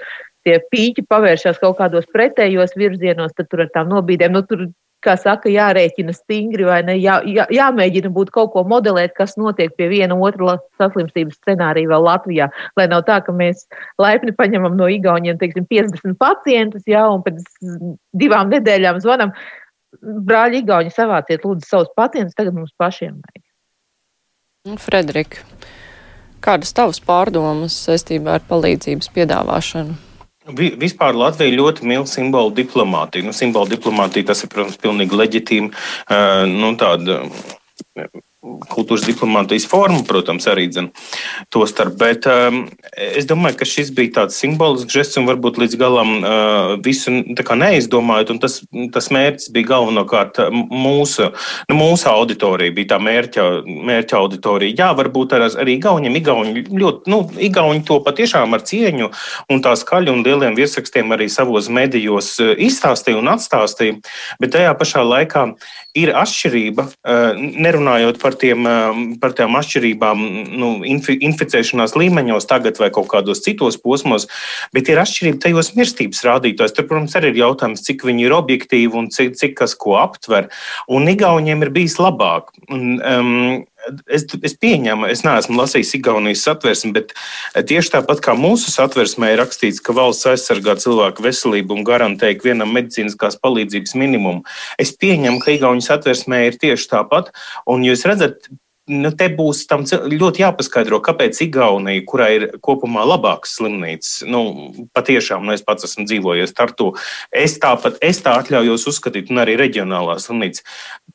tie pīķi pavēršas kaut kādos pretējos virzienos, tad tur ar tām nobīdēm, nu, tur kā saka, jārēķina stingri vai ne, jā, jā, jāmēģina būt kaut ko modelēt, kas notiek pie viena otra saslimstības scenārija vēl Latvijā. Lai nav tā, ka mēs laipni paņemam no Igauniem, teiksim, 50 pacientus, jā, un pēc divām nedēļām zvanam, brāļi Igauņi savāciet lūdzu savus pacientus, tagad mums pašiem vajag. Nu, Frederika, kādas tavas pārdomas saistībā ar palīdzības piedāvāšanu? Vispār Latvija ļoti mīl simbolu diplomātiju. Nu, simbolu diplomātija tas ir, protams, pilnīgi leģitīma. Nu, tāda kultūras diplomātijas forma, protams, arī to starp. Bet um, es domāju, ka šis bija tāds simbolisks žests un varbūt līdz galam uh, visu neizdomājot. Tas, tas mērķis bija galvenokārt uh, mūsu, nu, mūsu auditorija, bija tā mērķa, mērķa auditorija. Jā, varbūt ar, arī Igauniem, Igauni, ļoti, nu, Igauni to patiešām ar cieņu un tā skaļu un lieliem virsrakstiem arī savos medijos uh, izstāstīja un atstāstīja. Bet tajā pašā laikā ir atšķirība, uh, nerunājot par tiem, um, par tām atšķirībām nu, infi, inficēšanās līmeņos, tagad vai kaut kādos citos posmos, bet ir atšķirība tajos mirstības rādītājos. Tur, protams, arī ir jautājums, cik viņi ir objektīvi un cik, cik kas ko aptver. Un Igauniem ir bijis labāk. Un, um, es, es pieņemu, es neesmu lasījis Igaunijas satversmi, bet tieši tāpat kā mūsu satversmē ir rakstīts, ka valsts aizsargā cilvēku veselību un garantē vienam medicīniskās palīdzības minimumu, es pieņemu, ka Igaunijas satversmē ir tieši tāpat. Un jūs redzat, nu, te būs tam ļoti jāpaskaidro, kāpēc Igaunija, kurā ir kopumā labākas slimnīcas, nu, patiešām, nu, es pats esmu dzīvojis Tartu, es tāpat, es tā atļaujos uzskatīt, un arī reģionālā slimnīca,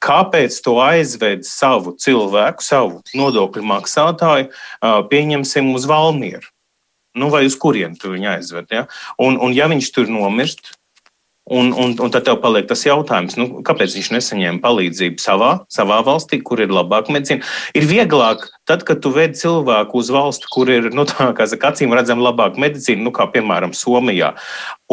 kāpēc to aizved savu cilvēku, savu nodokļu maksātāju, pieņemsim uz Valmieru. Nu, vai uz kurien tu viņu aizved? Ja? Un, un ja viņš tur nomirst, Un, un, un tad tev paliek tas jautājums, nu, kāpēc viņš nesaņēma palīdzību savā, savā valstī, kur ir labāka medicīna. Ir vieglāk, tad, kad tu ved cilvēku uz valsti, kur ir, nu, tā kā saka, acīm redzam, labāka medicīna, nu, kā piemēram Somijā.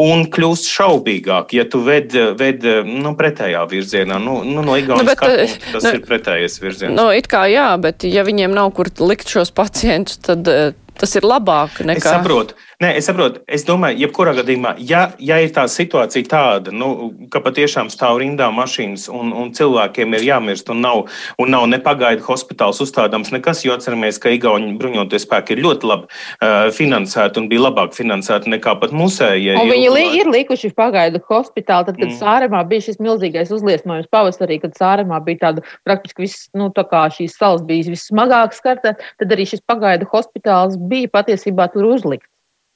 Un kļūst šaubīgāk, ja tu ved, ved nu, pretējā virzienā. Nu, nu, no Igaunijas nu, skatījuma eh, tas nu, ir pretējais virziens. Nu, it kā jā, bet ja viņiem nav kur likt šos pacientus, tad eh, tas ir labāk nekā. Es saprotu. Nē, es saprotu, es domāju, jebkurā gadījumā, ja, ja ir tā situācija tāda, nu, ka patiešām stāv rindā mašīnas un, un cilvēkiem ir jāmirst un nav, un nav nepagaidu hospitāls uzstādāms nekas, jo atceramies, ka Igauni bruņoties spēki ir ļoti labi uh, finansēti un bija labāk finansēti nekā pat mūsējie. Un viņi li ir likuši pagaidu hospitāli, tad, kad mm. Sāremā bija šis milzīgais uzliesmojums pavasarī, kad Sāremā bija tāda praktiski viss, nu, tā kā šīs salas bija vissmagāk skarta, tad arī šis pagaidu hospitāls bija patiesībā tur uzlikts.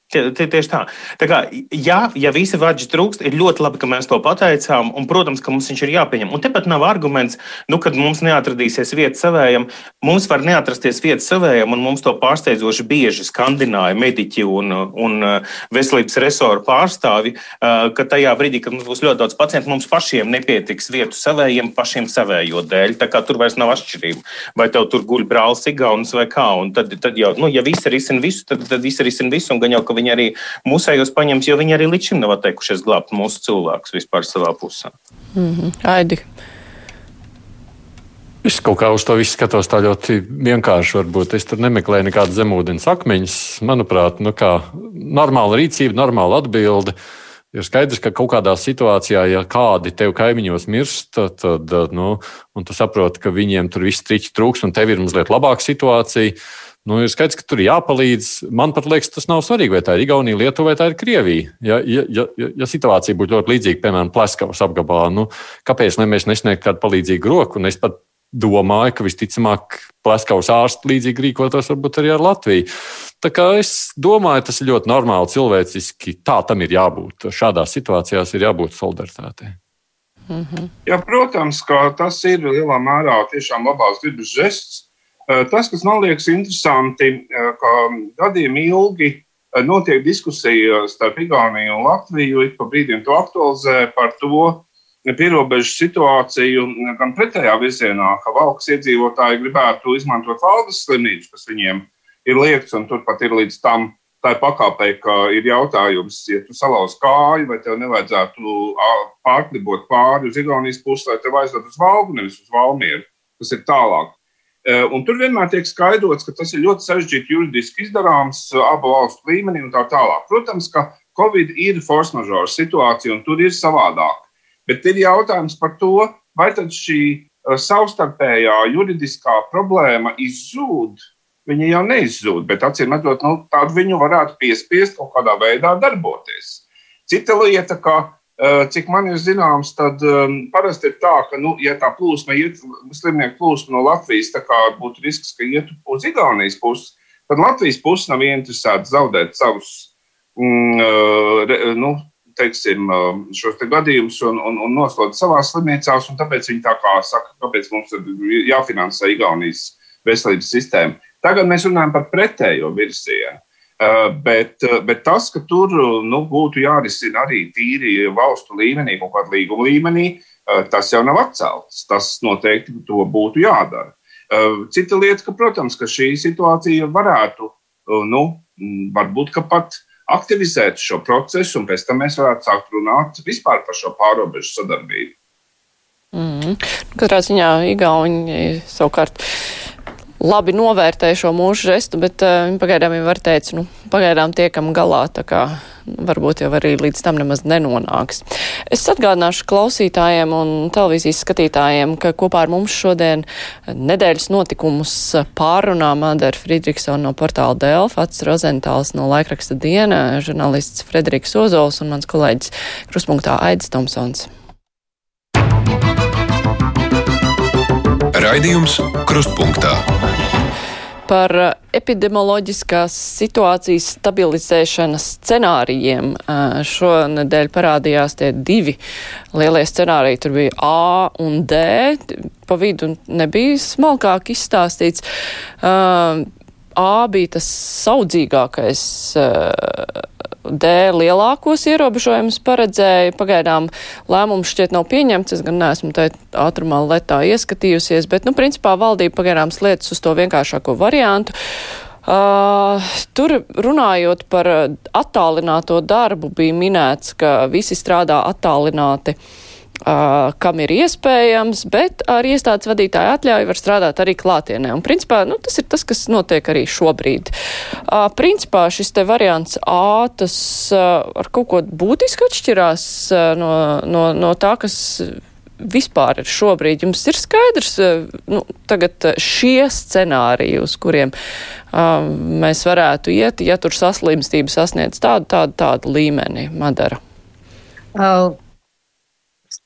Tie, tie, tieši tā. tā kā, ja, ja visi vaģi trūkst, ir ļoti labi, ka mēs to pateicām. Un, protams, ka mums viņš ir jāpieņem. Un tepat nav arguments, nu, kad mums neatradīsies vieta savējam. Mums var neatrasties vieta savējam, un mums to pārsteidzoši bieži skandināja mediķi un, un veselības resoru pārstāvi, uh, ka tajā brīdī, kad mums būs ļoti daudz pacientu, mums pašiem nepietiks vietu savējiem, pašiem savējo dēļ. Tā kā tur vairs nav atšķirība. Vai tev tur guļ brālis, Igaunis vai kā. Un tad, tad jau, nu, ja visi risina visu, tad, tad visi risina visu. Un gan jau, ka viņi arī mūsējos paņems, jo viņi arī līdz šim nav atteikušies glābt mūsu cilvēkus vispār savā pusē. Mm -hmm. Aidi. Es kaut kā uz to visu skatos tā ļoti vienkārši. Varbūt es tur nemeklēju nekādas zemūdens akmeņus. Manuprāt, nu kā normāla rīcība, normāla atbilde. Ir skaidrs, ka kaut kādā situācijā, ja kādi tev kaimiņos mirst, tad, tad nu, tu saproti, ka viņiem tur viss triķi trūks, un tev ir mazliet labāka situācija. Nu, ir skaidrs, ka tur ir jāpalīdz. Man pat liekas, tas nav svarīgi, vai tā ir Igaunija, Lietuva vai tā ir Krievija. Ja, ja, ja, ja situācija būtu ļoti līdzīga, piemēram, Pleskavas apgabalā, nu, kāpēc ne mēs nesniegtu kādu palīdzīgu roku? Un es pat domāju, ka visticamāk Pleskavas ārsti līdzīgi rīkotos varbūt arī ar Latviju. Tā kā es domāju, tas ir ļoti normāli cilvēciski. Tā tam ir jābūt. Šādās situācijās ir jābūt solidaritātei. Mm -hmm. Jā, protams, ka tas ir lielā mērā tiešām labās gribas žests tas, kas man liekas interesanti, eh, ka gadiem ilgi eh, notiek diskusija starp Igauniju un Latviju, ik pa brīdim to aktualizē par to pierobežu situāciju gan pretējā virzienā, ka valks iedzīvotāji gribētu izmantot valdes slimnīcu, kas viņiem ir liekts, un turpat ir līdz tam tā pakāpē, ka ir jautājums, ja tu salauz kāju, vai tev nevajadzētu pārklibot pāri uz Igaunijas pusi, lai tev aizved uz Valgu, nevis uz Valmieru. Tas ir tālāk. Eh, un tur vienmēr tiek skaidrots, ka tas ir ļoti sarežģīti juridiski izdarāms eh, abu valstu līmenī un tā tālāk. Protams, ka Covid ir force majeure situācija un tur ir savādāk. Bet ir jautājums par to, vai tad šī eh, savstarpējā juridiskā problēma izzūd. Viņa jau neizzūd, bet acīm redzot, nu, tādu viņu varētu piespiest kaut kādā veidā darboties. Cita lieta, ka cik man ir zināms, tad um, parasti ir tā, ka, nu, ja tā plūsma iet, slimnieku plūsma no Latvijas, kā būtu risks, ka ietu uz Igaunijas pusi, tad Latvijas puse nav ieinteresēta zaudēt savus, mm, uh, nu, teiksim, šos te gadījumus un, un, un noslēgt savā slimnīcās, un tāpēc viņi tā kā saka, kāpēc mums ir jāfinansē Igaunijas veselības sistēma. Tagad mēs runājam par pretējo virzienu. Eh, bet, eh, bet tas, ka tur nu, būtu jārisina arī tīri valstu līmenī, kaut kādā līguma līmenī, eh, tas jau nav atcelts. Tas noteikti to būtu jādara. Cita lieta, ka, protams, ka šī situācija varētu, nu, varbūt pat aktivizēt šo procesu, un pēc tam mēs varētu sākt runāt vispār par šo pārobežu sadarbību. Mm. Katrā ziņā Igauni savukārt labi novērtēja šo mūža žestu, bet uh, pagaidām jau var teikt, nu, pagaidām tiekam galā, tā kā varbūt jau arī līdz tam nemaz nenonāks. Es atgādināšu klausītājiem un televīzijas skatītājiem, ka kopā ar mums šodien nedēļas notikumus pārunā Madara Friedrichsona no portāla Delfa, Ats Rozentāls no laikraksta diena, žurnālists Frederiks Ozols un mans kolēģis Kruspunktā Aidis Tomsons. Raidījums Krustpunktā. Par uh, epidemioloģiskās situācijas stabilizēšanas scenārijiem uh, šonadēļ parādījās tie divi lielie scenāriji. Tur bija A un D. Pa vidu nebija smalkāk izstāstīts. Uh, A bija tas saudzīgākais D lielākos ierobežojumus paredzēja. Pagaidām lēmums šķiet nav pieņemts, es gan neesmu tā ātrumā letā ieskatījusies, bet, nu, principā valdība pagaidām slietas uz to vienkāršāko variantu. Uh, tur runājot par attālināto darbu, bija minēts, ka visi strādā attālināti. Uh, Uh, kam ir iespējams, bet ar iestādes vadītāju atļauju var strādāt arī klātienē. Un, principā, nu, tas ir tas, kas notiek arī šobrīd. Uh, principā šis te variants A, tas uh, ar kaut ko būtiski atšķirās uh, no, no, no tā, kas vispār ir šobrīd. Jums ir skaidrs, nu, tagad šie scenāriji, uz kuriem uh, mēs varētu iet, ja tur saslimstība sasniedz tādu, tādu, tādu līmeni, Madara. Uh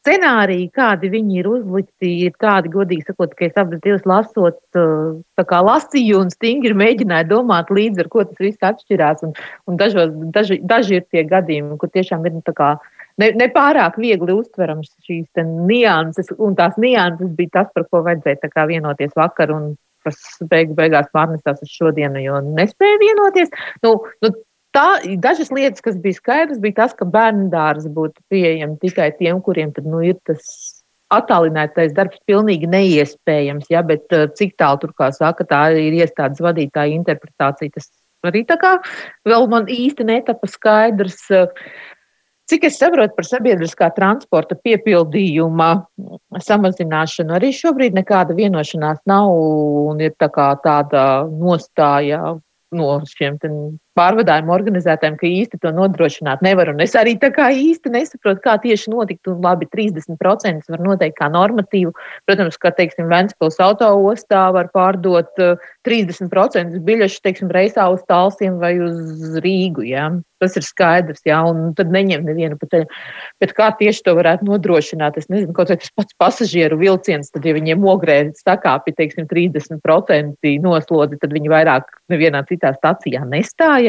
scenāriji, kādi viņi ir uzlikti, ir tādi, godīgi sakot, ka es abas divas lasot, tā kā lasīju un stingri mēģināju domāt līdzi, ar ko tas viss atšķirās. Un, un dažos, daži, daži ir tie gadījumi, kur tiešām ir nu, tā kā ne, ne pārāk viegli uztverams šīs nianses, un tās nianses bija tas, par ko vajadzēja vienoties vakar, un kas beig, beigās pārnestās uz šodienu, jo nespēja vienoties. Nu, nu, Tā, dažas lietas, kas bija skaidrs, bija tas, ka bērnu dārza būtu pieejama tikai tiem, kuriem tad, nu, ir tas attālinātais darbs pilnīgi neiespējams, ja, bet uh, cik tālu tur, kā saka, tā ir iestādes vadītāja interpretācija. Tas arī tā kā vēl man īsti netapa skaidrs. Uh, Cik es saprotu par sabiedriskā transporta piepildījuma samazināšanu, arī šobrīd nekāda vienošanās nav un ir tā tāda nostāja no šiem pārvadājumu organizētājiem, ka īsti to nodrošināt nevar. Un es arī tā kā īsti nesaprotu, kā tieši notikt. Un labi, 30% var noteikt kā normatīvu. Protams, ka, teiksim, Ventspils autoostā var pārdot 30% eh, biļešu, teiksim, reisā uz Talsiem vai uz Rīgu. Ja? Tas ir skaidrs, jā, un tad neņem nevienu pa ceļu. Bet kā tieši to varētu nodrošināt? Es nezinu, kaut tas pats pasažieru vilciens, tad, ja viņiem ogrē sakāpi, teiksim, 30% noslodzi, tad viņi vairāk nevienā citā stacijā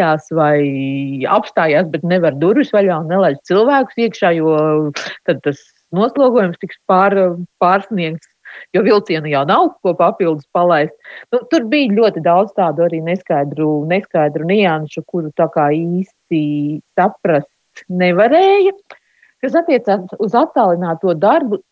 nestājās vai apstājās, bet nevar durvis vaļā un nelaiž cilvēkus iekšā, jo tad tas noslogojums tiks pār, pārsniegts jo vilcienu jau nav ko papildus palaist. Nu, tur bija ļoti daudz tādu arī neskaidru, neskaidru nianšu, kuru tā kā īsti saprast nevarēja. Kas attiecās uz attālināto darbu,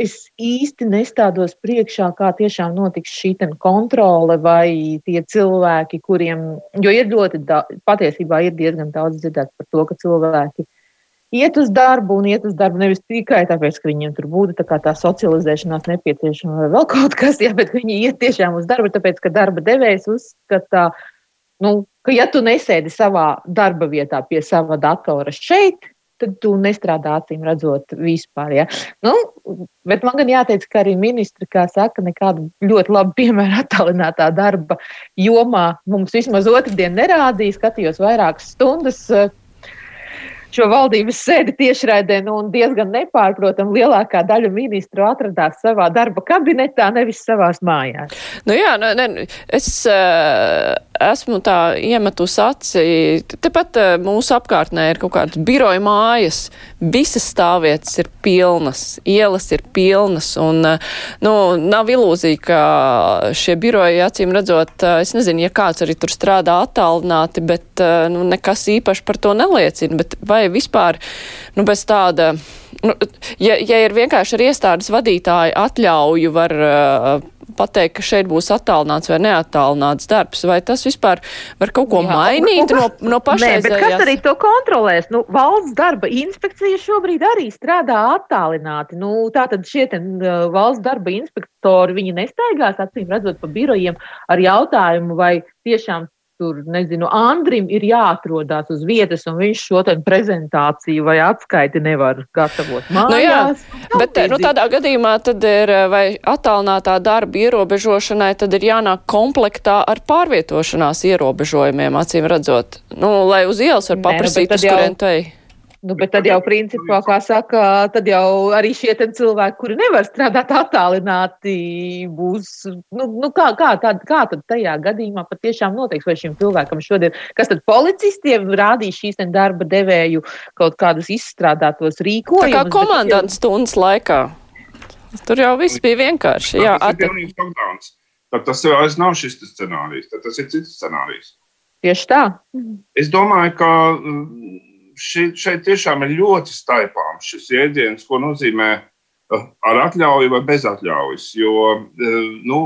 es īsti nestādos priekšā, kā tiešām notiks šī kontrole vai tie cilvēki, kuriem, jo ir ļoti, daudz, patiesībā ir diezgan daudz dzirdēts par to, ka cilvēki iet uz darbu un iet uz darbu nevis tikai tāpēc, ka viņiem tur būtu tā, tā socializēšanās nepieciešama vai vēl kaut kas, jā, bet viņi iet tiešām uz darbu, tāpēc, ka darba devējs uzskata, nu, ka ja tu nesēdi savā darba vietā pie sava datora šeit, tad tu nestrādā acīm redzot vispār. Ja? Nu, bet man gan jāteic, ka arī ministri, kā saka, nekādu ļoti labu piemēru attālinātā darba jomā mums vismaz otrdien nerādīja. Skatījos vairākas stundas, šo valdības sēdi tiešraidē, nu, un diezgan nepārprotami lielākā daļa ministru atradās savā darba kabinetā, nevis savās mājās. Nu jā, ne, ne, es uh, esmu tā iemetus aci, tepat uh, mūsu apkārtnē ir kaut kādas biroja mājas, visas stāvvietas ir pilnas, ielas ir pilnas, un, uh, nu, nav ilūzija, ka šie biroji, acīm redzot, uh, es nezinu, ja kāds arī tur strādā attālināti, bet, nu, nekas īpaši par to neliecina, bet vai vispār nu, bez tāda. Nu, ja, ja ir vienkārši ar iestādes vadītāju atļauju var uh, pateikt, ka šeit būs attālināts vai neattālināts darbs, vai tas vispār var kaut ko Jā, mainīt no, no pašreizējās? Nē, bet kas arī to kontrolēs? Nu, valsts darba inspekcija šobrīd arī strādā attālināti. Nu, tātad šie ten, uh, valsts darba inspektori, viņi nestaigās acīm redzot pa birojiem ar jautājumu, vai tiešām tur, nezinu, Andrim ir jāatrodas uz vietas, un viņš šo prezentāciju vai atskaiti nevar gatavot mājās. Nu jā, bet nu, tādā gadījumā tad ir vai attālinātā darba ierobežošanai, tad ir jānāk komplektā ar pārvietošanās ierobežojumiem, acīm redzot. Nu, lai uz ielas var paprasīt, Nē, nu, uz kurien tu ej. Nu, bet tad jau, principā, kā saka, tad jau arī šie cilvēki, kuri nevar strādāt attālināti, būs. Nu, nu kā, kā, tad, kā tad tajā gadījumā patiešām noteiks, vai šim cilvēkam šodien, kas tad policistiem rādīs šīs darba devēju kaut kādus izstrādātos rīkojumus? Tā kā komandants stundas laikā. Tur jau viss bija vienkārši. Jā, tas ir pilnīgs lockdowns. Tad tas jau nav šis scenārijs, tad tas ir cits scenārijs. Tieši tā. Es domāju, ka ši, šeit tiešām ir ļoti staipāms šis jēdziens, ko nozīmē eh, ar atļauju vai bez atļaujas. Jo eh, nu,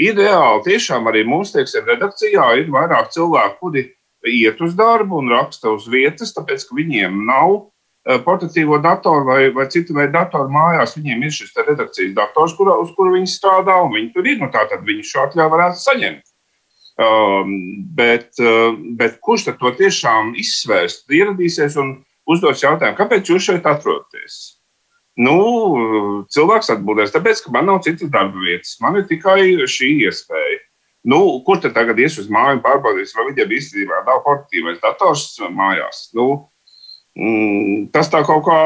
ideāli tiešām arī mums, teiksim, redakcijā ir vairāk cilvēku, kuri iet uz darbu un raksta uz vietas, tāpēc ka viņiem nav eh, portatīvo datoru vai, vai citu veidu datoru mājās. Viņiem ir šis redakcijas dators, kur, uz kuru viņi strādā, un viņi tur ir. Nu, Tātad viņi šo atļauju varētu saņemt. Um, bet, uh, bet kurš tad to tiešām izsvērs, ieradīsies un uzdos jautājumu, kāpēc jūs šeit atrodaties? Nu, cilvēks atbildēs, tāpēc, ka man nav citas darba vietas, man ir tikai šī iespēja. Nu, kur tad tagad ies uz māju un pārbaudīs, vai viņam īstenībā nav portatīvais dators mājās? Nu, mm, tas tā kaut kā,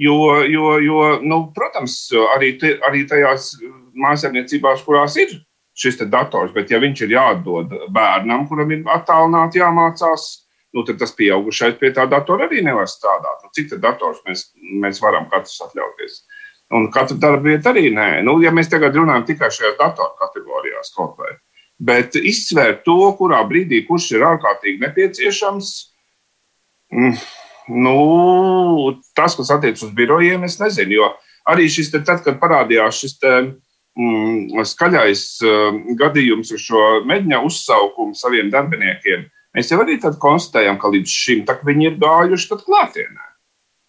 jo, jo, jo nu, protams, arī, te, arī tajās mājasēmniecībās, kurās ir šis dators, bet ja viņš ir jāatdod bērnam, kuram ir attālināti jāmācās, nu, tad tas pieaugušais pie tā datora arī nevar strādāt. Nu, cik dators mēs, mēs varam katrs atļauties? Un katra darba vieta arī nē. Nu, ja mēs tagad runājam tikai šajās datoru kategorijās kaut vai. Bet izsvērt to, kurā brīdī kurš ir ārkārtīgi nepieciešams, mm, nu, tas, kas attiecas uz birojiem, es nezinu. Jo arī šis, te, tad, kad parādījās šis te, mm, skaļais uh, gadījums ar šo meģņa uzsaukumu saviem darbiniekiem, mēs jau arī konstatējam, ka līdz šim viņi ir gājuši klātienē.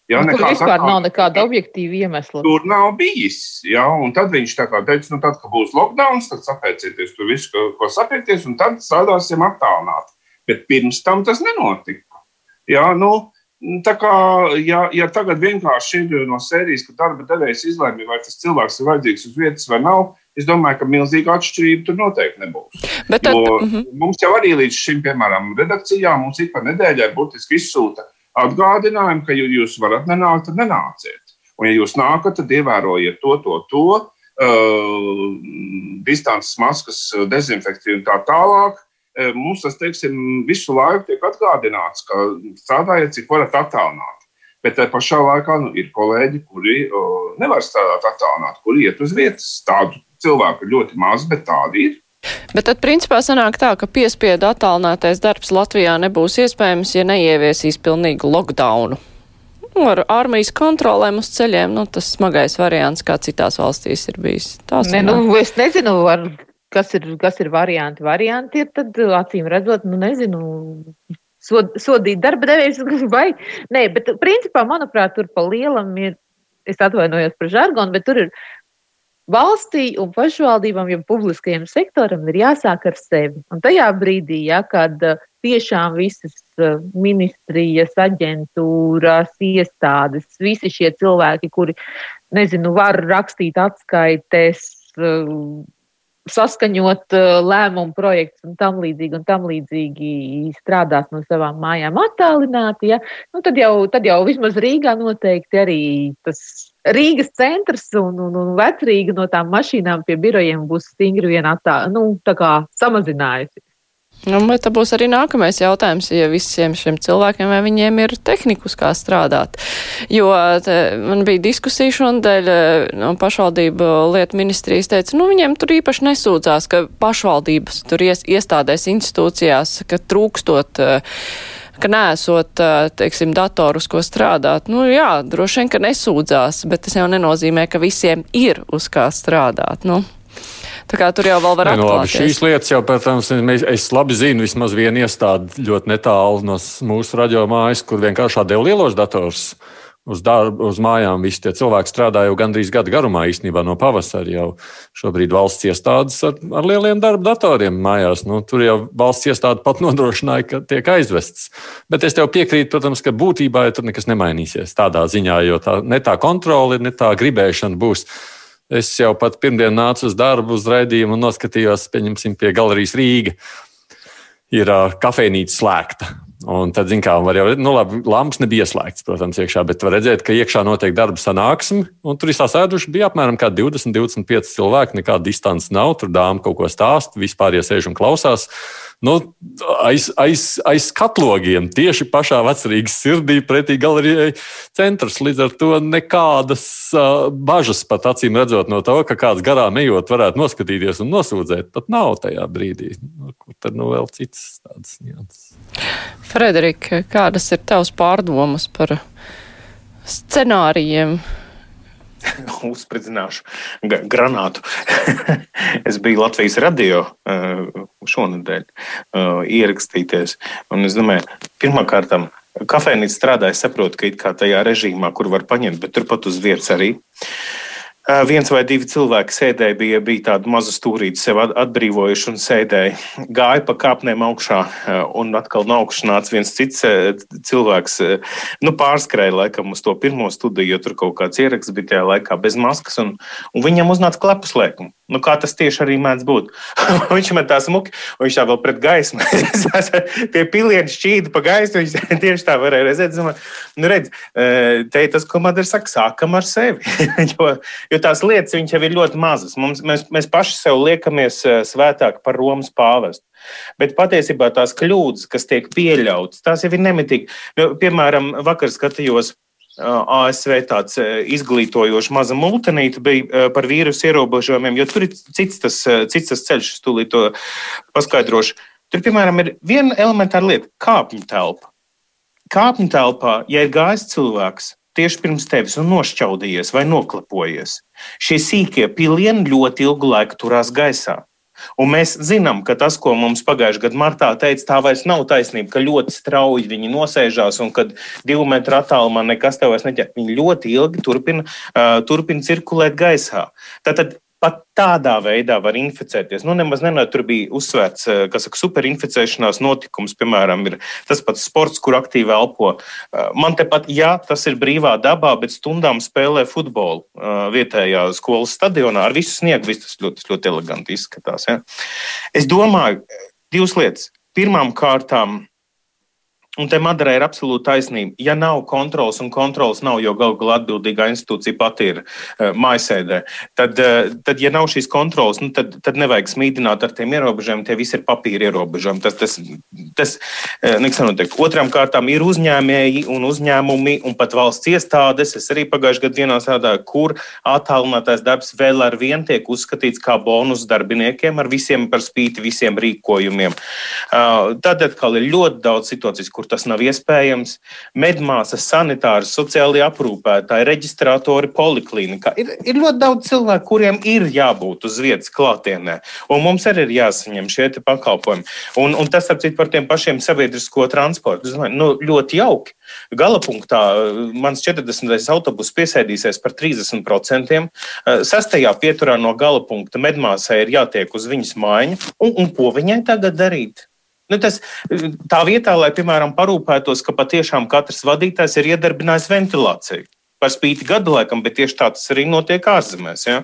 Jā, nu, tur vispār nav nekāda objektīva iemesla. Tur nav bijis. Jā, un tad viņš teica, nu, tad, kad būs lockdown, tad sapēcieties tur visu, ko, ko sapieties, un tad strādāsim attālināti. Bet pirms tam tas nenotika. Jā, nu, Tā kā, ja, ja tagad vienkārši ir no sērijas, ka darba devējs izlēma, vai tas cilvēks ir vajadzīgs uz vietas vai nav, es domāju, ka milzīga atšķirība tur noteikti nebūs. Bet tad, uh mhm. -huh. Mums jau arī līdz šim, piemēram, redakcijā mums ik pa nedēļai burtiski izsūta atgādinājumu, ka jūs varat nenākt, tad nenāciet. Un, ja jūs nākat, tad ievērojiet to, to, to, uh, distances maskas, dezinfekciju un tā tālāk. E, mums tas teiksim, visu laiku tiek atgādināts, ka strādājiet, cik varat attālināt. Bet tajā pašā laikā nu, ir kolēģi, kuri o, nevar strādāt attālināt, kuri iet uz vietas. Tādu cilvēku ir ļoti maz, bet tādi ir. Bet tad principā sanāk tā, ka piespiedu attālinātais darbs Latvijā nebūs iespējams, ja neieviesīs pilnīgu lockdownu. Nu, ar armijas kontrolēm uz ceļiem, nu, tas smagais variants, kā citās valstīs ir bijis. Tās ne, nu, es nezinu, var kas ir, kas ir varianti. Varianti ir tad, acīm redzot, nu nezinu, sod, sodīt darba devējus vai nē, bet principā, manuprāt, tur pa lielam ir, es atvainojos par žargonu, bet tur ir valstī un pašvaldībām, ja publiskajam sektoram ir jāsāk ar sevi. Un tajā brīdī, ja, kad tiešām visas ministrijas, aģentūras, iestādes, visi šie cilvēki, kuri, nezinu, var rakstīt atskaites, saskaņot uh, lēmumu projektus un tam līdzīgi, un tam līdzīgi strādās no savām mājām attālināti, ja? nu, tad, jau, tad jau vismaz Rīgā noteikti arī tas Rīgas centrs un, un, un vecrīga no tām mašīnām pie birojiem būs stingri vien attā, nu, samazinājusi. Nu, bet tā būs arī nākamais jautājums, ja visiem šiem cilvēkiem, vai viņiem ir tehnikus, kā strādāt. Jo te, man bija diskusija šodien, no pašvaldību lietu ministrijas teica, nu viņiem tur īpaši nesūdzās, ka pašvaldības tur ies, iestādēs institūcijās, ka trūkstot ka nesot, teiksim, datorus, ko strādāt. Nu, jā, droši vien, ka nesūdzās, bet tas jau nenozīmē, ka visiem ir uz kā strādāt. Nu. Tā kā tur jau vēl var Nē, nu, labi, atklāties. šīs lietas jau, protams, mēs, es labi zinu, vismaz vienu iestādi ļoti netālu no mūsu radio mājas, kur vienkārši atdeva lielos dators uz, darbu, uz mājām. Visi tie cilvēki strādā jau gandrīz gadu garumā, īstenībā no pavasara jau šobrīd valsts iestādes ar, ar lieliem darba datoriem mājās. Nu, tur jau valsts iestāde pat nodrošināja, ka tiek aizvests. Bet es tev piekrītu, protams, ka būtībā ja tur nekas nemainīsies tādā ziņā, jo tā, ne tā kontrole, ne tā gribēšana būs. Es jau pat pirmdien nācu uz darbu, uz raidījumu un noskatījos, pieņemsim, pie galerijas Rīga. Ir uh, kafejnīca slēgta. Un tad, zināmā mērā, var jau, nu, labi, lampas nebija ieslēgts, protams, iekšā, bet var redzēt, ka iekšā notiek darba sanāksme. Un tur visā sēduši bija apmēram 20, 25 cilvēki. Nekāda distance nav. Tur dāmas kaut ko stāsta, vispār iesēž un klausās. Nu, aiz, aiz, aiz katlogiem, tieši pašā vecrīgas sirdī, pretī galerijai centrs. Līdz ar to nekādas uh, bažas pat acīm redzot no tā, ka kāds garām ejot, varētu noskatīties un nosūdzēt. Pat nav tajā brīdī. Nu, kur tad nu vēl citas tādas nianses? Frederika, kādas ir tavs pārdomas par scenārijiem? Uzspridzināšu granātu. es biju Latvijas radio uh, šonadēļ uh, ierakstīties. Un es domāju, pirmkārt, kafejnīca strādāja, saprotu, ka it kā tajā režīmā, kur var paņemt, bet turpat uz vietas arī. Uh, Viens vai divi cilvēki sēdēja, bija, bija tāda maza stūrīte, sev at- atbrīvojuši un sēdēja. Gāja pa kāpnēm augšā, un atkal no augšas nāca viens cits cilvēks. Nu, pārskrēja laikam uz to pirmo studiju, jo tur kaut kāds ieraksts bija tajā laikā bez maskas, un, un viņam uznāca klepus lēkums. Nu, kā tas tieši arī mēdz būt. viņš met tā smuki, un viņš tā vēl pret gaismu. Tie pilieni šķīda pa gaisu, viņš tieši tā varēja redzēt. Domāju, nu, redz, eh, te ir tas, ko man ir saka, sākam ar sevi. jo, jo tās lietas viņš jau ir ļoti mazas. Mums, mēs, mēs paši sev liekamies eh, svētāk par Romas pāvestu. Bet patiesībā tās kļūdas, kas tiek pieļautas, tās jau ir nemitīgi. Piemēram, vakar skatījos ASV tāds izglītojošs maza multinīte bija par vīrusu ierobežojumiem, jo tur ir cits tas, cits tas ceļš, es tūlīt to paskaidrošu. Tur, piemēram, ir viena elementāra lieta - kāpņu telpa. Kāpņu telpā, ja ir gājis cilvēks tieši pirms tevis un nošķaudījies vai noklapojies, šie sīkie pilieni ļoti ilgu laiku turās gaisā. Un mēs zinām, ka tas, ko mums pagājušajā gadā martā teica, tā vairs nav taisnība, ka ļoti strauji viņi nosēžās un ka divu metru attālumā nekas tev vairs neķer. Viņi ļoti ilgi turpina, uh, turpina cirkulēt gaisā. Tātad pat tādā veidā var inficēties. Nu, nemaz nenāk, tur bija uzsvērts, uh, kas saka, superinficēšanās notikums, piemēram, ir tas pats sports, kur aktīvi elpo. Uh, Man tepat, jā, tas ir brīvā dabā, bet stundām spēlē futbolu uh, vietējā skolas stadionā ar visu sniegu. Viss tas ļoti, ļoti eleganti izskatās. Ja? Es domāju, divas lietas. Pirmām kārtām, un te Madara ir absolūti taisnība, ja nav kontrols, un kontrols nav, jo galu galā atbildīgā institūcija pati ir uh, mājasēdē, tad, uh, tad, ja nav šīs kontrols, nu, tad, tad nevajag smīdināt ar tiem ierobežojumiem. Tie visi ir papīra ierobežojumi. Tas, tas, tas uh, nekas nenotiek. Otrām kārtām ir uzņēmēji un uzņēmumi un pat valsts iestādes. Es arī pagājušajā gadā dienā strādāju, kur attālinātais darbs vēl ar vienu tiek uzskatīts kā bonus darbiniekiem ar visiem par spīti visiem rīkojumiem. Uh, tad atkal ir ļoti daudz situācijas, kur tas nav iespējams. Medmāsas, sanitāri, sociālajie aprūpētāji, reģistrātori, poliklinikā. Ir, ir ļoti daudz cilvēku, kuriem ir jābūt uz vietas klātienē, un mums arī ir jāsaņem šie pakalpojumi. Un, un tas, ap citu, par tiem pašiem sabiedrisko transportu. Domāju, Nu, ļoti jauki. Galapunktā uh, mans 40. autobus piesēdīsies par 30%. Uh, Sastajā pieturā no galapunkta medmāsai ir jātiek uz viņas mājiņu, un, un ko viņai tagad darīt? Nu, tas, tā vietā, lai, piemēram, parūpētos, ka patiešām katrs vadītājs ir iedarbinājis ventilāciju. Par spīti gadu laikam, bet tieši tā tas arī notiek ārzemēs. Ja?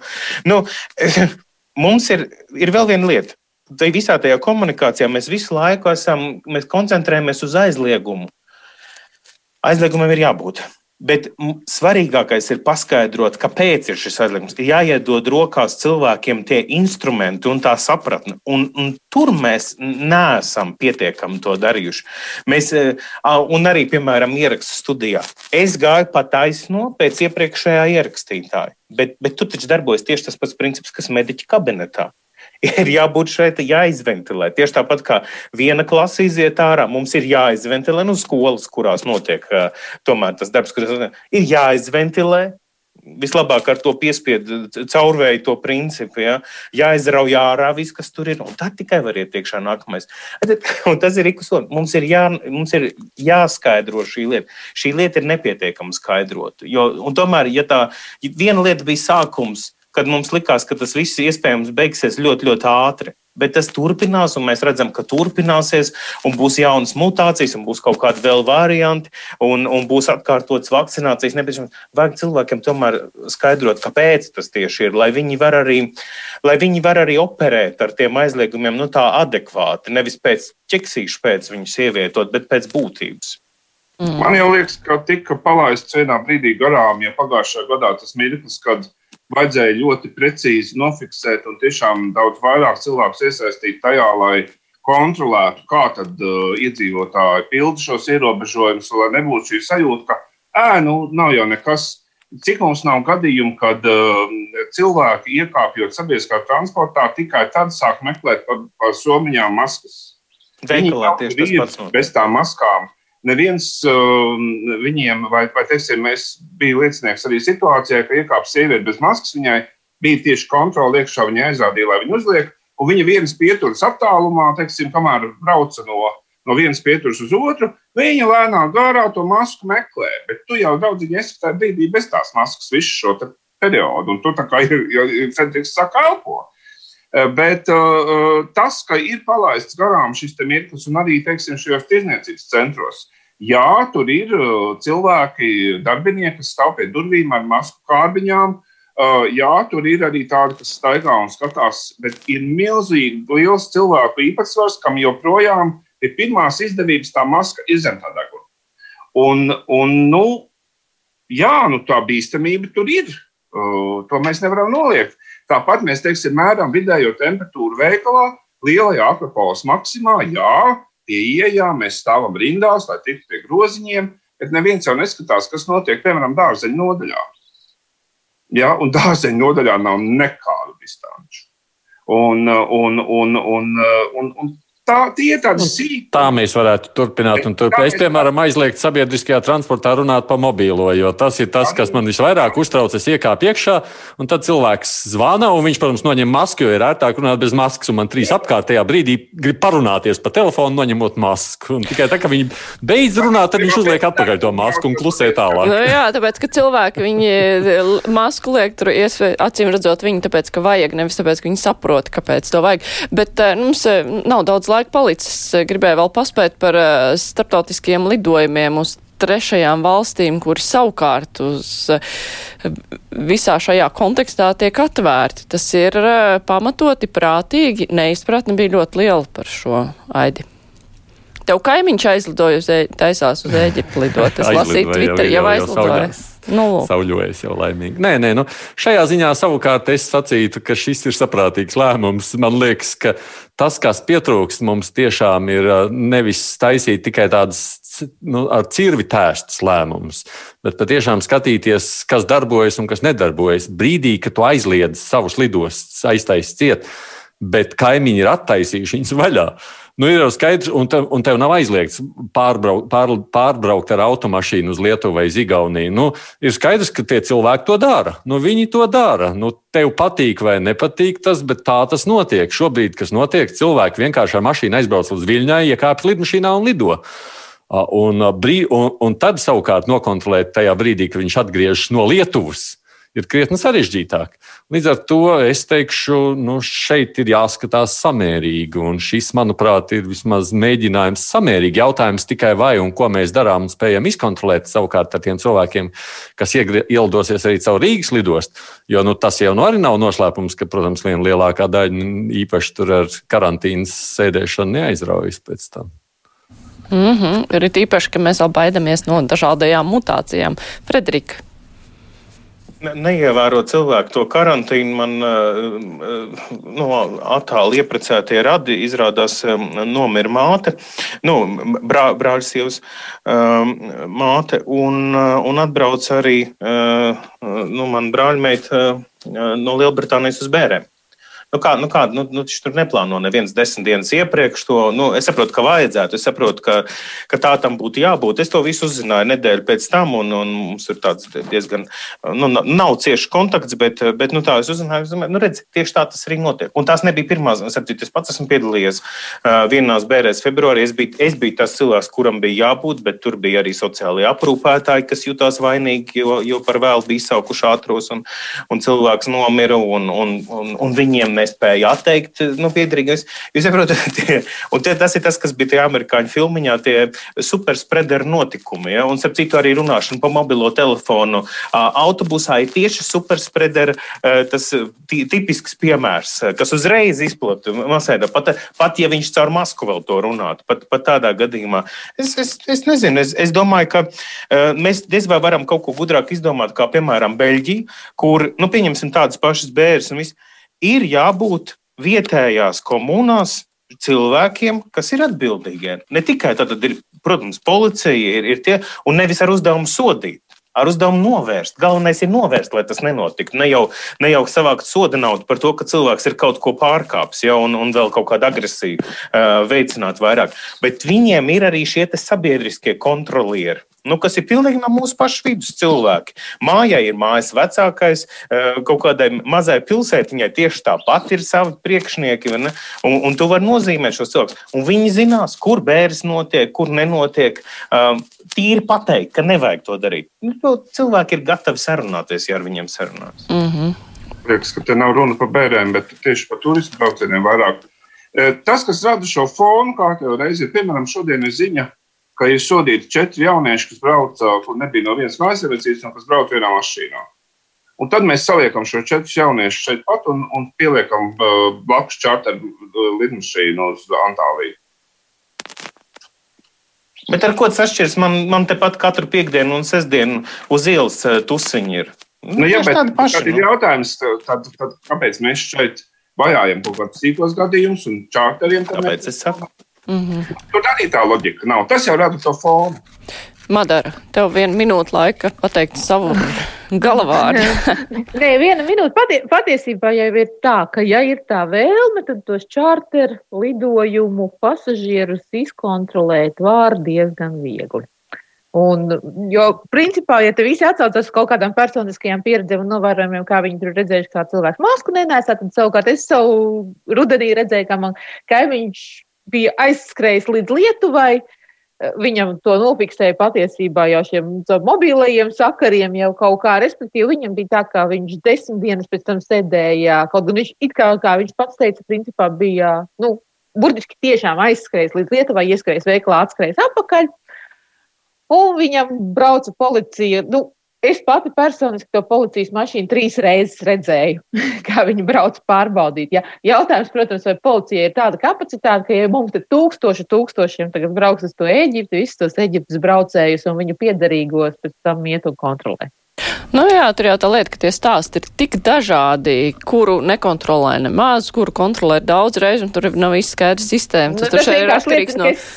Nu, mums ir, ir vēl viena lieta. Tai visā tajā komunikācijā mēs visu laiku esam, mēs koncentrējamies uz aizliegumu. Aizliegumam ir jābūt. Bet svarīgākais ir paskaidrot, kāpēc ir šis aizliegums. Ir jāiedod rokās cilvēkiem tie instrumenti un tā sapratne. Un, un tur mēs neesam pietiekami to darījuši. Mēs, ā, un arī, piemēram, ierakstu studijā. Es gāju pa taisno pēc iepriekšējā ierakstītāja. Bet, bet tu taču darbojies tieši tas pats princips, kas mediķa kabinetā ir jābūt šeit, jāizventilē. Tieši tāpat kā viena klase iziet ārā, mums ir jāizventilē nu, skolas, kurās notiek tomēr tas darbs, kurš ir jāizventilē. vislabāk ar to piespiedu caurvēju to principu. Ja? Jāizrauj ārā viss, kas tur ir, un tad tikai var iet iekšā nākamais. Un tas ir ikus, mums ir, jā, mums ir jāskaidro šī lieta. Šī lieta ir nepietiekama skaidrot. Jo, tomēr, ja tā viena lieta bija sākums, kad mums likās, ka tas viss iespējams beigsies ļoti, ļoti ātri. Bet tas turpinās, un mēs redzam, ka turpināsies, un būs jaunas mutācijas, un būs kaut kādi vēl varianti, un, un būs atkārtotas vakcinācijas. Nepieciešams. Vajag cilvēkiem tomēr skaidrot, kāpēc tas tieši ir, lai viņi var arī, lai viņi var arī operēt ar tiem aizliegumiem nu, tā adekvāti, nevis pēc ķeksīšu pēc viņus ievietot, bet pēc būtības. Mm. Man jau liekas, ka tika palaists vienā brīdī garām, ja pagājušajā gadā tas mirklis, kad vajadzēja ļoti precīzi nofiksēt un tiešām daudz vairāk cilvēku iesaistīt tajā, lai kontrolētu, kā tad uh, iedzīvotāji pilda šos ierobežojumus, lai nebūtu šī sajūta, ka ē, nu, nav jau nekas. Cik mums nav gadījumu, kad uh, cilvēki iekāpjot sabiedriskā transportā tikai tad sāk meklēt pa, pa somiņām maskas. Veikalā tieši tas pats. Bez tām maskām neviens uh, viņiem, vai, vai teiksim, mēs bijām liecinieks arī situācijai, ka iekāpa sieviete bez maskas, viņai bija tieši kontrole iekšā, viņa aizrādīja, lai viņu uzliek, un viņa vienas pieturas attālumā, teiksim, kamēr brauca no, no vienas pieturas uz otru, viņa lēnām gārā to masku meklē. Bet tu jau draudziņi esi tajā brīdī bez tās maskas visu šo periodu, un tu tā kā ir, ir centīgs saka elpo. Eh, bet uh, tas, ka ir palaists garām šis mirklis, un arī teiksim, šajos tirdzniecības centros, Jā, tur ir uh, cilvēki, darbinieki, kas stāv pie durvīm ar masku kārbiņām. Jā, tur ir arī tādi, kas staigā un skatās, bet ir milzīgi liels cilvēku īpatsvars, kam joprojām ir pirmās izdevības tā maska izzemtā deguna. Un, un, nu, jā, nu, tā bīstamība tur ir. Uh, to mēs nevaram noliegt. Tāpat mēs teiksim, mēram vidējo temperatūru veikalā, lielajā akropolis maksimā, jā, pie ieejām, mēs stāvam rindās, lai tiktu pie groziņiem, bet neviens jau neskatās, kas notiek, piemēram, dārzeņu nodaļā. Ja, un dārzeņu nodaļā nav nekādu distanču. Un, un, un, un, un, un Tā, tie ir tādi sīki. Tā mēs varētu turpināt. turpināt. Es, piemēram, aizliegtu sabiedriskajā transportā runāt pa mobīlo, jo tas ir tas, kas man visvairāk uztrauc. Es iekāpu iekšā, un tad cilvēks zvana, un viņš, protams, noņem masku, jo ir ērtāk runāt bez maskas. Un man trīs apkārtējā brīdī grib parunāties pa telefonu, noņemot masku. Un tikai tā, ka viņi beidz runāt, tad viņš uzliek atpakaļ to masku un klusē tālāk. Nu, jā, tāpēc, ka cilvēki viņi masku liek tur, acīm redzot, viņi tāpēc, ka vajag, nevis tāpēc, ka viņi saprot, kāpēc to vajag. Bet uh, mums uh, nav daudz laika palicis. Gribēju vēl paspēt par uh, starptautiskiem lidojumiem uz trešajām valstīm, kuri savukārt uz uh, visā šajā kontekstā tiek atvērti. Tas ir pamatoti, prātīgi, neizpratne bija ļoti liela par šo aidi. Tev kaimiņš aizlidoja uz, e taisās uz Ēģipti lidot. Es lasīju Twitter, jau, jau aizlidoja. Nu, Sauļojas jau laimīgi. Nē, nē, nu, šajā ziņā savukārt es sacītu, ka šis ir saprātīgs lēmums. Man liekas, ka tas, kas pietrūkst mums, tiešām ir nevis taisīt tikai tādas nu, ar cirvi tēstas lēmumus, bet patiešām skatīties, kas darbojas un kas nedarbojas. Brīdī, kad tu aizliedz savus lidostas, aiztaisīt ciet, bet kaimiņi ir attaisījuši viņus vaļā. Nu, ir jau skaidrs, un tev, un tev nav aizliegts pārbraukt, pār, pārbraukt ar automašīnu uz Lietuvu vai Zigauniju. Nu, ir skaidrs, ka tie cilvēki to dara. Nu, viņi to dara. Nu, tev patīk vai nepatīk tas, bet tā tas notiek. Šobrīd, kas notiek, cilvēki vienkārši ar mašīnu aizbrauc līdz Viļņai, iekāpj lidmašīnā un lido. Un, un, un tad savukārt nokontrolēt tajā brīdī, kad viņš atgriežas no Lietuvas ir krietni sarežģītāk. Līdz ar to es teikšu, nu, šeit ir jāskatās samērīgi. Un šis, manuprāt, ir vismaz mēģinājums samērīgi. Jautājums tikai vai un ko mēs darām un spējam izkontrolēt savukārt ar tiem cilvēkiem, kas ielidosies arī caur Rīgas lidostu. Jo nu, tas jau nu arī nav noslēpums, ka, protams, viena lielākā daļa īpaši tur ar karantīnas sēdēšanu neaizraujas pēc tam. Mm -hmm. Ir īpaši, ka mēs vēl baidamies no dažādajām mutācijām. Frederika, neievēro cilvēku to karantīnu. Man nu, attāli ieprecētie radi izrādās nomira māte, nu, brā, brāļa sievas māte, un, un atbrauc arī nu, man brāļmeita no Lielbritānijas uz bērēm. Nu, kā, nu, kā, nu, nu, tur neplāno neviens desmit dienas iepriekš to. Nu, es saprotu, ka vajadzētu, es saprotu, ka, ka tā tam būtu jābūt. Es to visu uzzināju nedēļu pēc tam, un, un mums ir tāds diezgan, nu, nav cieši kontakts, bet, bet nu, tā es uzzināju, nu, redz, tieši tā tas arī notiek. Un tās nebija pirmās, es pats esmu piedalījies vienās bērēs februārī. Es biju, es biju tas cilvēks, kuram bija jābūt, bet tur bija arī sociālai aprūpētāji, kas jutās vainīgi, jo, jo par vēlu bija saukuši ātros, un, un cilvēks nomira, un, un, un, un viņiem nespēja atteikt nu, piederīgais. Jūs saprotat, un tie, tas ir tas, kas bija tie amerikāņu filmiņā, tie superspreader notikumi. Ja? Un, starp citu, arī runāšana pa mobilo telefonu autobusā ir tieši superspreader, tas tipisks piemērs, kas uzreiz izplatīja masēdā. Pat, pat ja viņš caur masku vēl to runātu, pat, pat tādā gadījumā. Es, es, es nezinu, es, es domāju, ka uh, mēs diez vai varam kaut ko gudrāk izdomāt, kā piemēram Beļģija, kur, nu, pieņemsim tādas pašas bērnas un viss, ir jābūt vietējās komunās cilvēkiem, kas ir atbildīgie. Ne tikai tad ir, protams, policija ir, ir tie, un nevis ar uzdevumu sodīt ar uzdevumu novērst. Galvenais ir novērst, lai tas nenotiktu. Ne jau, ne jau savākt soda naudu par to, ka cilvēks ir kaut ko pārkāpis ja, un, un vēl kaut kādu agresiju uh, veicināt vairāk. Bet viņiem ir arī šie sabiedriskie kontrolieri nu, kas ir pilnīgi no mūsu pašu vidus cilvēki. Mājai ir mājas vecākais, eh, kaut kādai mazai pilsētiņai tieši tāpat ir savi priekšnieki, un, un tu vari nozīmēt šos cilvēkus. Un viņi zinās, kur bērns notiek, kur nenotiek. Um, tīri pateikt, ka nevajag to darīt. Nu, cilvēki ir gatavi sarunāties, ja ar viņiem sarunās. Mm -hmm. Liekas, ka te nav runa par bērniem, bet tieši par turistu braucieniem vairāk. Eh, tas, kas rada šo fonu, kā jau reizi ir, piemēram, šodien ir ziņa, ka ir sodīti četri jaunieši, kas brauca, kur nebija no vienas mājasardzības, un kas brauca vienā mašīnā. Un tad mēs saliekam šo četrus jauniešus šeit pat un, un pieliekam uh, blakus čārteru uh, lidmašīnu uz Antāliju. Bet ar ko tas atšķiras? Man, man tepat katru piekdienu un sestdienu uz ielas tusiņi ir. Nu, jā, bet paši, tad ir nu. jautājums, tad, tad, kāpēc mēs šeit vajājam kaut kādus sīkos gadījumus un čārteriem? Tāpēc es saku. Mm -hmm. Tur arī tā loģika nav. Tas jau rada to fonu. Madara, tev viena minūte laika pateikt savu galavārdu. Nē, viena minūte patie, patiesībā jau ir tā, ka, ja ir tā vēlme, tad tos čārter lidojumu pasažierus izkontrolēt var diezgan viegli. Un, jo, principā, ja te visi atsaucas uz kaut kādām personiskajām pieredzēm un novērojumiem, kā viņi tur redzējuši, kā cilvēks masku nenēsā, tad savukārt es savu rudenī redzēju, kā man kaimiņš bija aizskrējis līdz Lietuvai. Viņam to nofiksēja patiesībā jau šiem mobilajiem sakariem, jau kaut kā. Respektīvi, viņam bija tā, ka viņš desmit dienas pēc tam sēdēja. Kaut gan viņš, kā, kā viņš pats teica, principā bija nu, burtiski tiešām aizskrējis līdz Lietuvai, ieskrējis veiklā, atskrējis atpakaļ. Un viņam brauca policija. Nu, Es pati personiski to policijas mašīnu trīs reizes redzēju, kā viņi brauc pārbaudīt. Ja? Jautājums, protams, vai policija ir tāda kapacitāte, ka ja mums te tūkstoši, tūkstošiem tagad brauks uz to Eģipti, visus tos Eģiptes braucējus un viņu piedarīgos pēc tam iet un kontrolēt. Nu jā, tur jau tā lieta, ka tie stāsti ir tik dažādi, kuru nekontrolē nemaz, kuru kontrolē daudz reizi, un tur nav viss skaidrs sistēma. Tas, nu, tas ir atkarīgs no. Es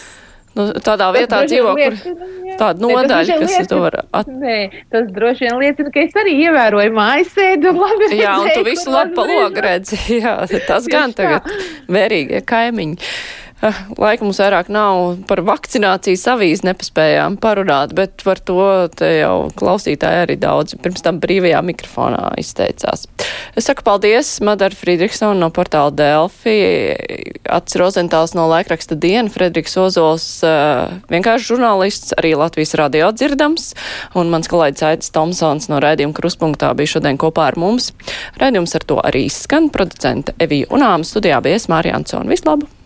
Nu, tādā vietā dzīvo, liek, kur tāda nodaļa, kas liecina, to var at... Nē, tas droši vien liecina, ka es arī ievēroju mājasēdu un labi redzēju. Jā, un tu visu labi pa logu redzi. Jā, tas gan tagad vērīgie kaimiņi. Eh, laika mums vairāk nav par vakcinācijas avīzi nepaspējām parunāt, bet par to jau klausītāji arī daudz pirms tam brīvajā mikrofonā izteicās. Es saku paldies Madara Friedrichsona no portāla Delfi, Ats Rozentāls no laikraksta Diena, Frederiks Ozols, eh, vienkārši žurnālists, arī Latvijas radio dzirdams, un mans kolēģis Aitis Tomsons no raidījuma Kruspunktā bija šodien kopā ar mums. Raidījums ar to arī skan producente Evija Unāma studijā bija es Mārija Ansona. Vislabāk!